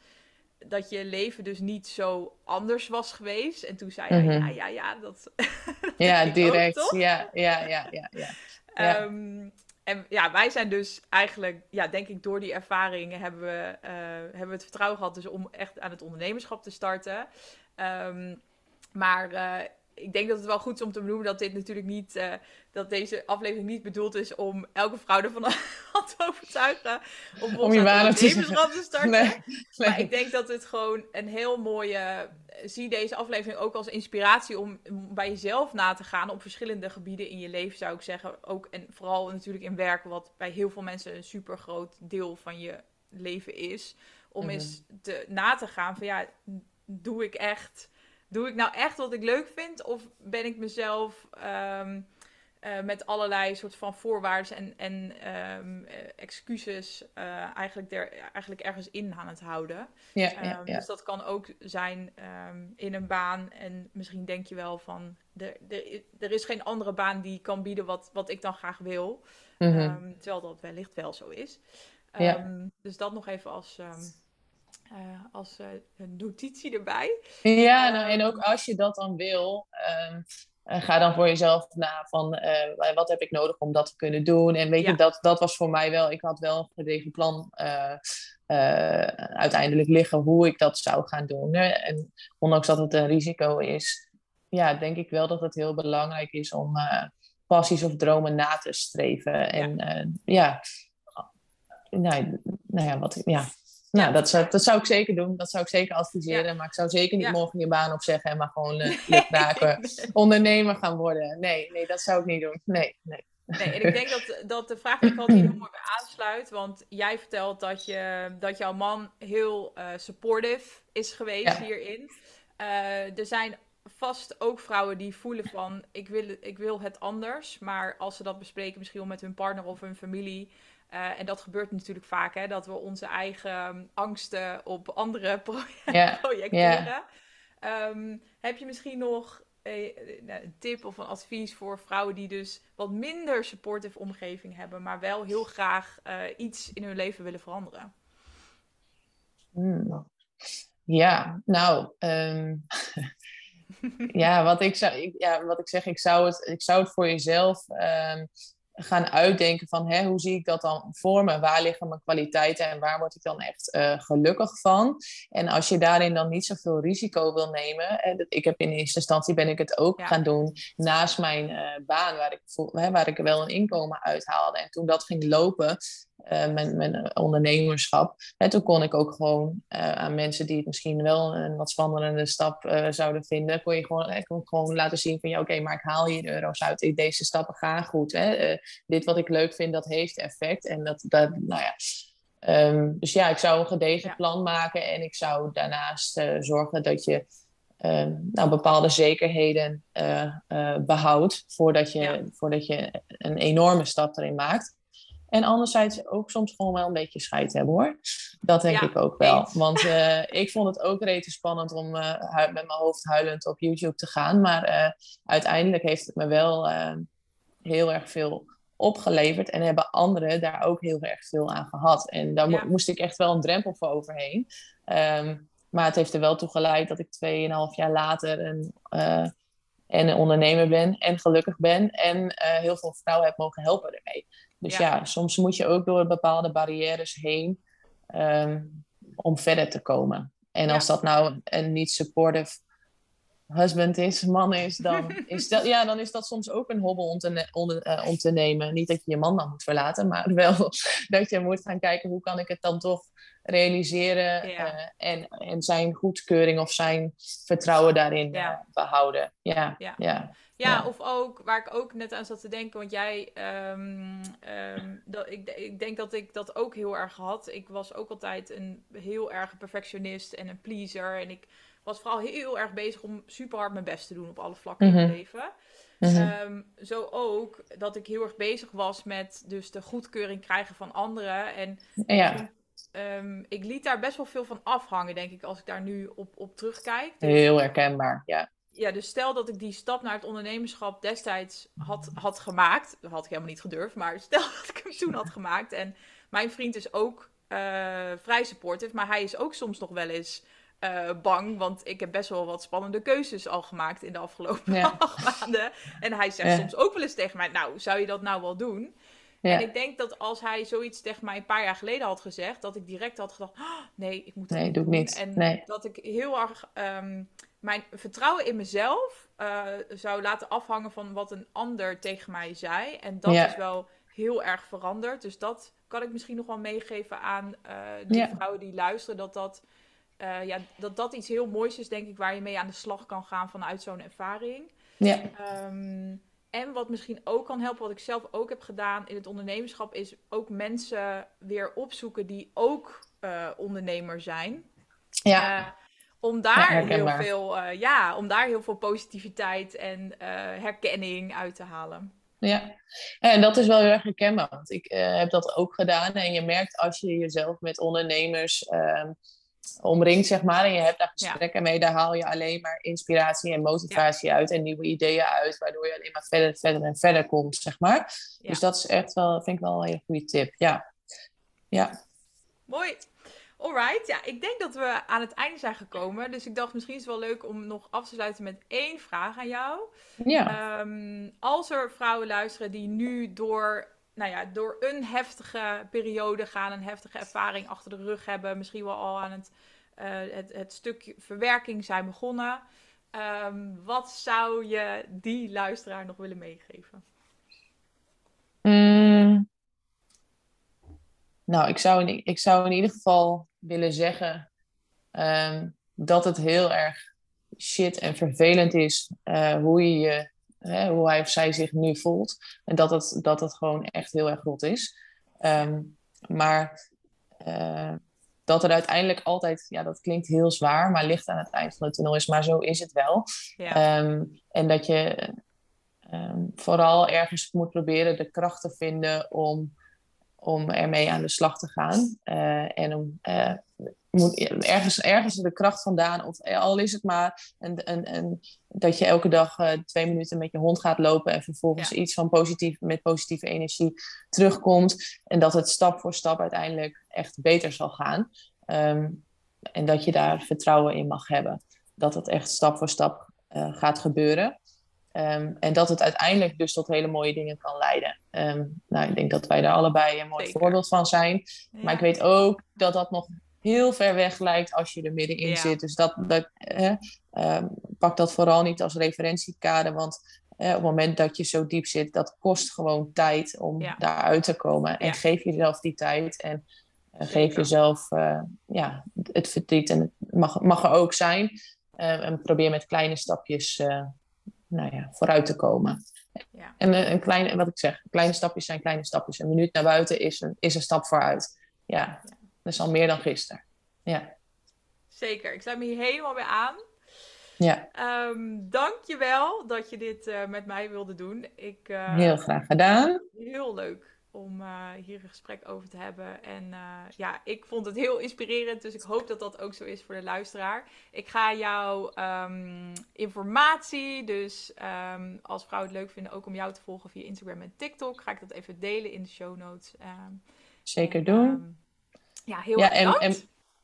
dat je leven dus niet zo anders was geweest. En toen zei hij, mhm. ja, ja, ja, dat, <laughs> Ja, direct. ja, ja, ja, ja, ja. Um, en ja, wij zijn dus eigenlijk, ja, denk ik, door die ervaring hebben we, uh, hebben we het vertrouwen gehad dus om echt aan het ondernemerschap te starten. Um, maar uh, ik denk dat het wel goed is om te benoemen dat dit natuurlijk niet, uh, dat deze aflevering niet bedoeld is om elke vrouw ervan <laughs> te overtuigen om, om je baan te, te starten. Nee, nee. Maar ik denk dat het gewoon een heel mooie, zie deze aflevering ook als inspiratie om, om, bij jezelf na te gaan op verschillende gebieden in je leven, zou ik zeggen. Ook en vooral natuurlijk in werk, wat bij heel veel mensen een super groot deel van je leven is. Om mhm. eens te, na te gaan van ja, doe ik echt, doe ik nou echt wat ik leuk vind? Of ben ik mezelf um, uh, met allerlei soort van voorwaarden en, en um, excuses uh, eigenlijk, der, eigenlijk ergens in aan het houden? Ja, um, ja. Dus dat kan ook zijn in een baan en misschien denk je wel van, er, er, er is geen andere baan die kan bieden wat, wat ik dan graag wil. Mm -hmm. terwijl dat wellicht wel zo is. Dus dat nog even als, uh, als uh, een notitie erbij. Ja, nou, en ook als je dat dan wil, um, ga dan voor jezelf na van uh, wat heb ik nodig om dat te kunnen doen. En weet ja. je, dat, dat was voor mij wel, ik had wel een gedegen plan uiteindelijk liggen hoe ik dat zou gaan doen. Hè? En ondanks dat het een risico is, ja, denk ik wel dat het heel belangrijk is om passies of dromen na te streven. En ja, ja nou, nou ja, wat, ja. Nou, dat zou, dat zou ik zeker doen. Dat zou ik zeker adviseren. Maar ik zou zeker niet morgen je baan opzeggen en maar gewoon uh, <laughs> ondernemer gaan worden. Nee, nee, dat zou ik niet doen. Nee, nee. Nee, en ik denk dat, dat de vraag die ik altijd heel mooi bij aansluit. Want jij vertelt dat, je, dat jouw man heel uh, supportive is geweest hierin. Uh, er zijn vast ook vrouwen die voelen van ik wil, ik wil het anders. Maar als ze dat bespreken, misschien wel met hun partner of hun familie. Uh, en dat gebeurt natuurlijk vaak, hè, dat we onze eigen angsten op andere pro <laughs> yeah. projecteren. Yeah. Um, heb je misschien nog een, een tip of een advies voor vrouwen die dus wat minder supportive omgeving hebben, maar wel heel graag uh, iets in hun leven willen veranderen? Hmm. Ja, nou, um, <laughs> ja, wat ik, zou, ik, ja, wat ik zeg, ik zou het, ik zou het voor jezelf um, gaan uitdenken van hè, hoe zie ik dat dan voor me? Waar liggen mijn kwaliteiten en waar word ik dan echt uh, gelukkig van? En als je daarin dan niet zoveel risico wil nemen, en ik heb in eerste instantie ben ik het ook ja. gaan doen naast mijn uh, baan, waar ik, hè, waar ik wel een inkomen uithaalde. En toen dat ging lopen, uh, mijn, mijn ondernemerschap. En toen kon ik ook gewoon uh, aan mensen die het misschien wel een wat spannende stap uh, zouden vinden, kon je gewoon, ik kon gewoon laten zien van ja, oké, okay, maar ik haal hier de euro's uit. Deze stappen gaan goed. Hè? dit wat ik leuk vind, dat heeft effect. En dat, dat nou ja. Um, dus ja, ik zou een gedegen plan maken en ik zou daarnaast zorgen dat je nou, bepaalde zekerheden behoudt voordat je, ja. voordat je een enorme stap erin maakt. En anderzijds ook soms gewoon wel een beetje scheid hebben hoor. Dat denk ik ook wel. Want uh, <laughs> ik vond het ook rete spannend om uh, met mijn hoofd huilend op YouTube te gaan. Maar uh, uiteindelijk heeft het me wel heel erg veel opgeleverd. En hebben anderen daar ook heel erg veel aan gehad. En daar mo moest ik echt wel een drempel voor overheen. Um, maar het heeft er wel toe geleid dat ik 2,5 jaar later een, en een ondernemer ben. En gelukkig ben. En heel veel vrouwen heb mogen helpen ermee. Dus ja. ja. soms moet je ook door bepaalde barrières heen um, om verder te komen. En als dat nou een niet supportive husband is, man is, dan <laughs> is dat, ja, dan is dat soms ook een hobbel om te, om, uh, om te nemen. Niet dat je je man dan moet verlaten, maar <laughs> wel dat je moet gaan kijken hoe kan ik het dan toch realiseren ja. uh, en, en zijn goedkeuring of zijn vertrouwen daarin ja. uh, behouden. Ja, ja. ja. Ja, of ook waar ik ook net aan zat te denken, want jij, um, um, dat, ik, ik denk dat ik dat ook heel erg had. Ik was ook altijd een heel erg perfectionist en een pleaser. En ik was vooral heel erg bezig om super hard mijn best te doen op alle vlakken mm -hmm. in mijn leven. Mm -hmm. um, zo ook dat ik heel erg bezig was met dus de goedkeuring krijgen van anderen. En ja. Um, ik liet daar best wel veel van afhangen, denk ik, als ik daar nu op, op terugkijk. Dus, heel herkenbaar, ja ja, dus stel dat ik die stap naar het ondernemerschap destijds had, had gemaakt. Dat had ik helemaal niet gedurfd, maar stel <laughs> dat ik hem toen had gemaakt. En mijn vriend is ook uh, vrij supportive, maar hij is ook soms nog wel eens uh, bang. Want ik heb best wel wat spannende keuzes al gemaakt in de afgelopen ja. <laughs> acht maanden. En hij zegt ja. soms ook wel eens tegen mij: Nou, zou je dat nou wel doen? En ik denk dat als hij zoiets tegen mij een paar jaar geleden had gezegd, dat ik direct had gedacht: oh, nee, ik moet nee, doe ik niet. En nee. dat ik heel erg ehm, mijn vertrouwen in mezelf uh, zou laten afhangen van wat een ander tegen mij zei. En dat is wel heel erg veranderd. Dus dat kan ik misschien nog wel meegeven aan uh, de vrouwen die luisteren. Dat dat, uh, ja, dat dat iets heel moois is, denk ik, waar je mee aan de slag kan gaan vanuit zo'n ervaring. Ja. Um, en wat misschien ook kan helpen, wat ik zelf ook heb gedaan in het ondernemerschap, is ook mensen weer opzoeken die ook uh, ondernemer zijn. Ja. om daar heel veel, ja, om daar heel veel positiviteit en herkenning uit te halen. Ja, en dat is wel heel erg herkenbaar, want ik heb dat ook gedaan. En je merkt als je jezelf met ondernemers uh, omringt, zeg maar, en je hebt daar gesprekken mee, daar haal je alleen maar inspiratie en motivatie uit en nieuwe ideeën uit, waardoor je alleen maar verder, verder en verder komt, zeg maar. Ja. Dus dat is echt wel, vind ik wel een hele goede tip. Ja. Ja. Mooi. Alright, ja, ik denk dat we aan het einde zijn gekomen. Dus ik dacht, misschien is het wel leuk om nog af te sluiten met één vraag aan jou. Ja. Um, als er vrouwen luisteren die nu door, nou ja, door een heftige periode gaan, een heftige ervaring achter de rug hebben, misschien wel al aan het, uh, het, stukje verwerking zijn begonnen. Um, wat zou je die luisteraar nog willen meegeven? Mm. Nou, ik zou, in, ik zou in ieder geval willen zeggen um, dat het heel erg shit en vervelend is uh, hoe, je, je hè, hoe hij of zij zich nu voelt. En dat het, dat het gewoon echt heel erg rot is. Um, maar uh, dat er uiteindelijk altijd, ja, dat klinkt heel zwaar, maar licht aan het eind van de tunnel is. Maar zo is het wel. Ja. Um, en dat je um, vooral ergens moet proberen de kracht te vinden om om ermee aan de slag te gaan. Uh, en om uh, moet, ergens, ergens de kracht vandaan, of al is het maar een, een, een, dat je elke dag uh, twee minuten met je hond gaat lopen en vervolgens ja. iets van positief, met positieve energie terugkomt. En dat het stap voor stap uiteindelijk echt beter zal gaan. Um, en dat je daar vertrouwen in mag hebben. Dat het echt stap voor stap gaat gebeuren. Um, en dat het uiteindelijk dus tot hele mooie dingen kan leiden. Um, nou, ik denk dat wij daar allebei een mooi Zeker. voorbeeld van zijn. Ja. Maar ik weet ook dat dat nog heel ver weg lijkt als je er middenin ja. zit. Dus dat, dat, eh, um, pak dat vooral niet als referentiekader. Want eh, op het moment dat je zo diep zit, dat kost gewoon tijd om ja. daaruit te komen. En geef jezelf die tijd. En uh, geef jezelf uh, ja, het verdriet. En het mag, mag er ook zijn. en probeer met kleine stapjes nou ja, vooruit te komen. Ja. En een, een kleine, wat ik zeg, kleine stapjes zijn kleine stapjes. Een minuut naar buiten is een, is een stap vooruit. Ja, ja. dat is al meer dan gisteren. Ja. Zeker, ik sluit me hier helemaal bij aan. Ja. Um, Dank je wel dat je dit uh, met mij wilde doen. Ik, uh, heel graag gedaan. Heel leuk om uh, hier een gesprek over te hebben. En uh, ja, ik vond het heel inspirerend, dus ik hoop dat dat ook zo is voor de luisteraar. Ik ga jouw um, informatie, dus um, als vrouwen het leuk vinden, ook om jou te volgen via Instagram en TikTok, ga ik dat even delen in de show notes. Zeker doen. ja, heel ja, erg en, en,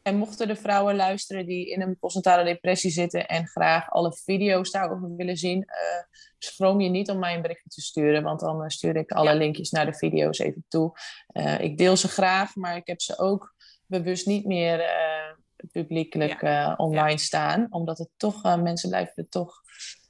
en mochten er vrouwen luisteren die in een postnatale depressie zitten en graag alle video's daarover willen zien, uh, schroom je niet om mij een berichtje te sturen, want dan uh, stuur ik alle ja. linkjes naar de video's even toe. Uh, ik deel ze graag, maar ik heb ze ook bewust niet meer publiekelijk ja. online ja. staan, omdat het toch, mensen blijven het toch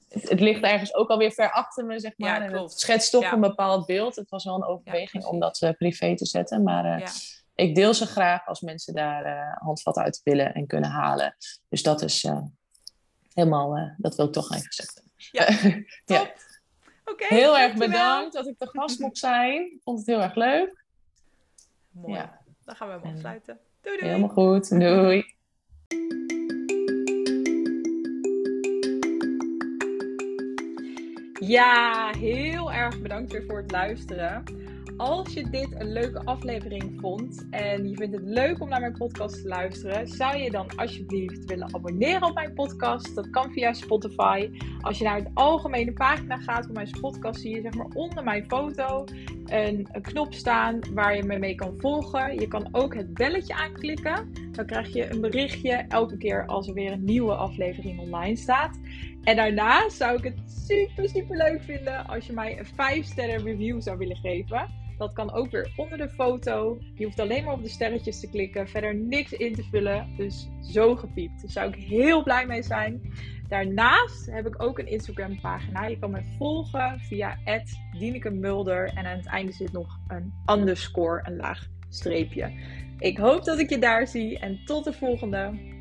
het, het, ligt ergens ook alweer ver achter me, zeg maar. Ja, en het schetst toch een bepaald beeld. Het was wel een overweging om dat uh, privé te zetten. Maar uh, ik deel ze graag als mensen daar uh, handvat uit willen en kunnen halen. Dus dat is helemaal, dat wil ik toch even zeggen. Ja, <laughs> top. Okay, heel erg bedankt dat ik de gast mocht zijn. Ik vond het heel erg leuk. Mooi. Ja. Dan gaan we hem afsluiten. Doei, doei. Helemaal goed. <laughs> Doei. Ja, heel erg bedankt weer voor het luisteren. Als je dit een leuke aflevering vond en je vindt het leuk om naar mijn podcast te luisteren, zou je dan alsjeblieft willen abonneren op mijn podcast. Dat kan via Spotify. Als je naar de algemene pagina gaat van mijn podcast, zie je zeg maar onder mijn foto een, een knop staan waar je me mee kan volgen. Je kan ook het belletje aanklikken Dan krijg je een berichtje elke keer als er weer een nieuwe aflevering online staat. En daarnaast zou ik het super, super leuk vinden als je mij een 5 sterren review zou willen geven. Dat kan ook weer onder de foto. Je hoeft alleen maar op de sterretjes te klikken, verder niks in te vullen. Dus zo gepiept. Daar zou ik heel blij mee zijn. Daarnaast heb ik ook een Instagram pagina. Je kan me volgen via Mulder. En aan het einde zit nog een underscore, een laag streepje. Ik hoop dat ik je daar zie en tot de volgende.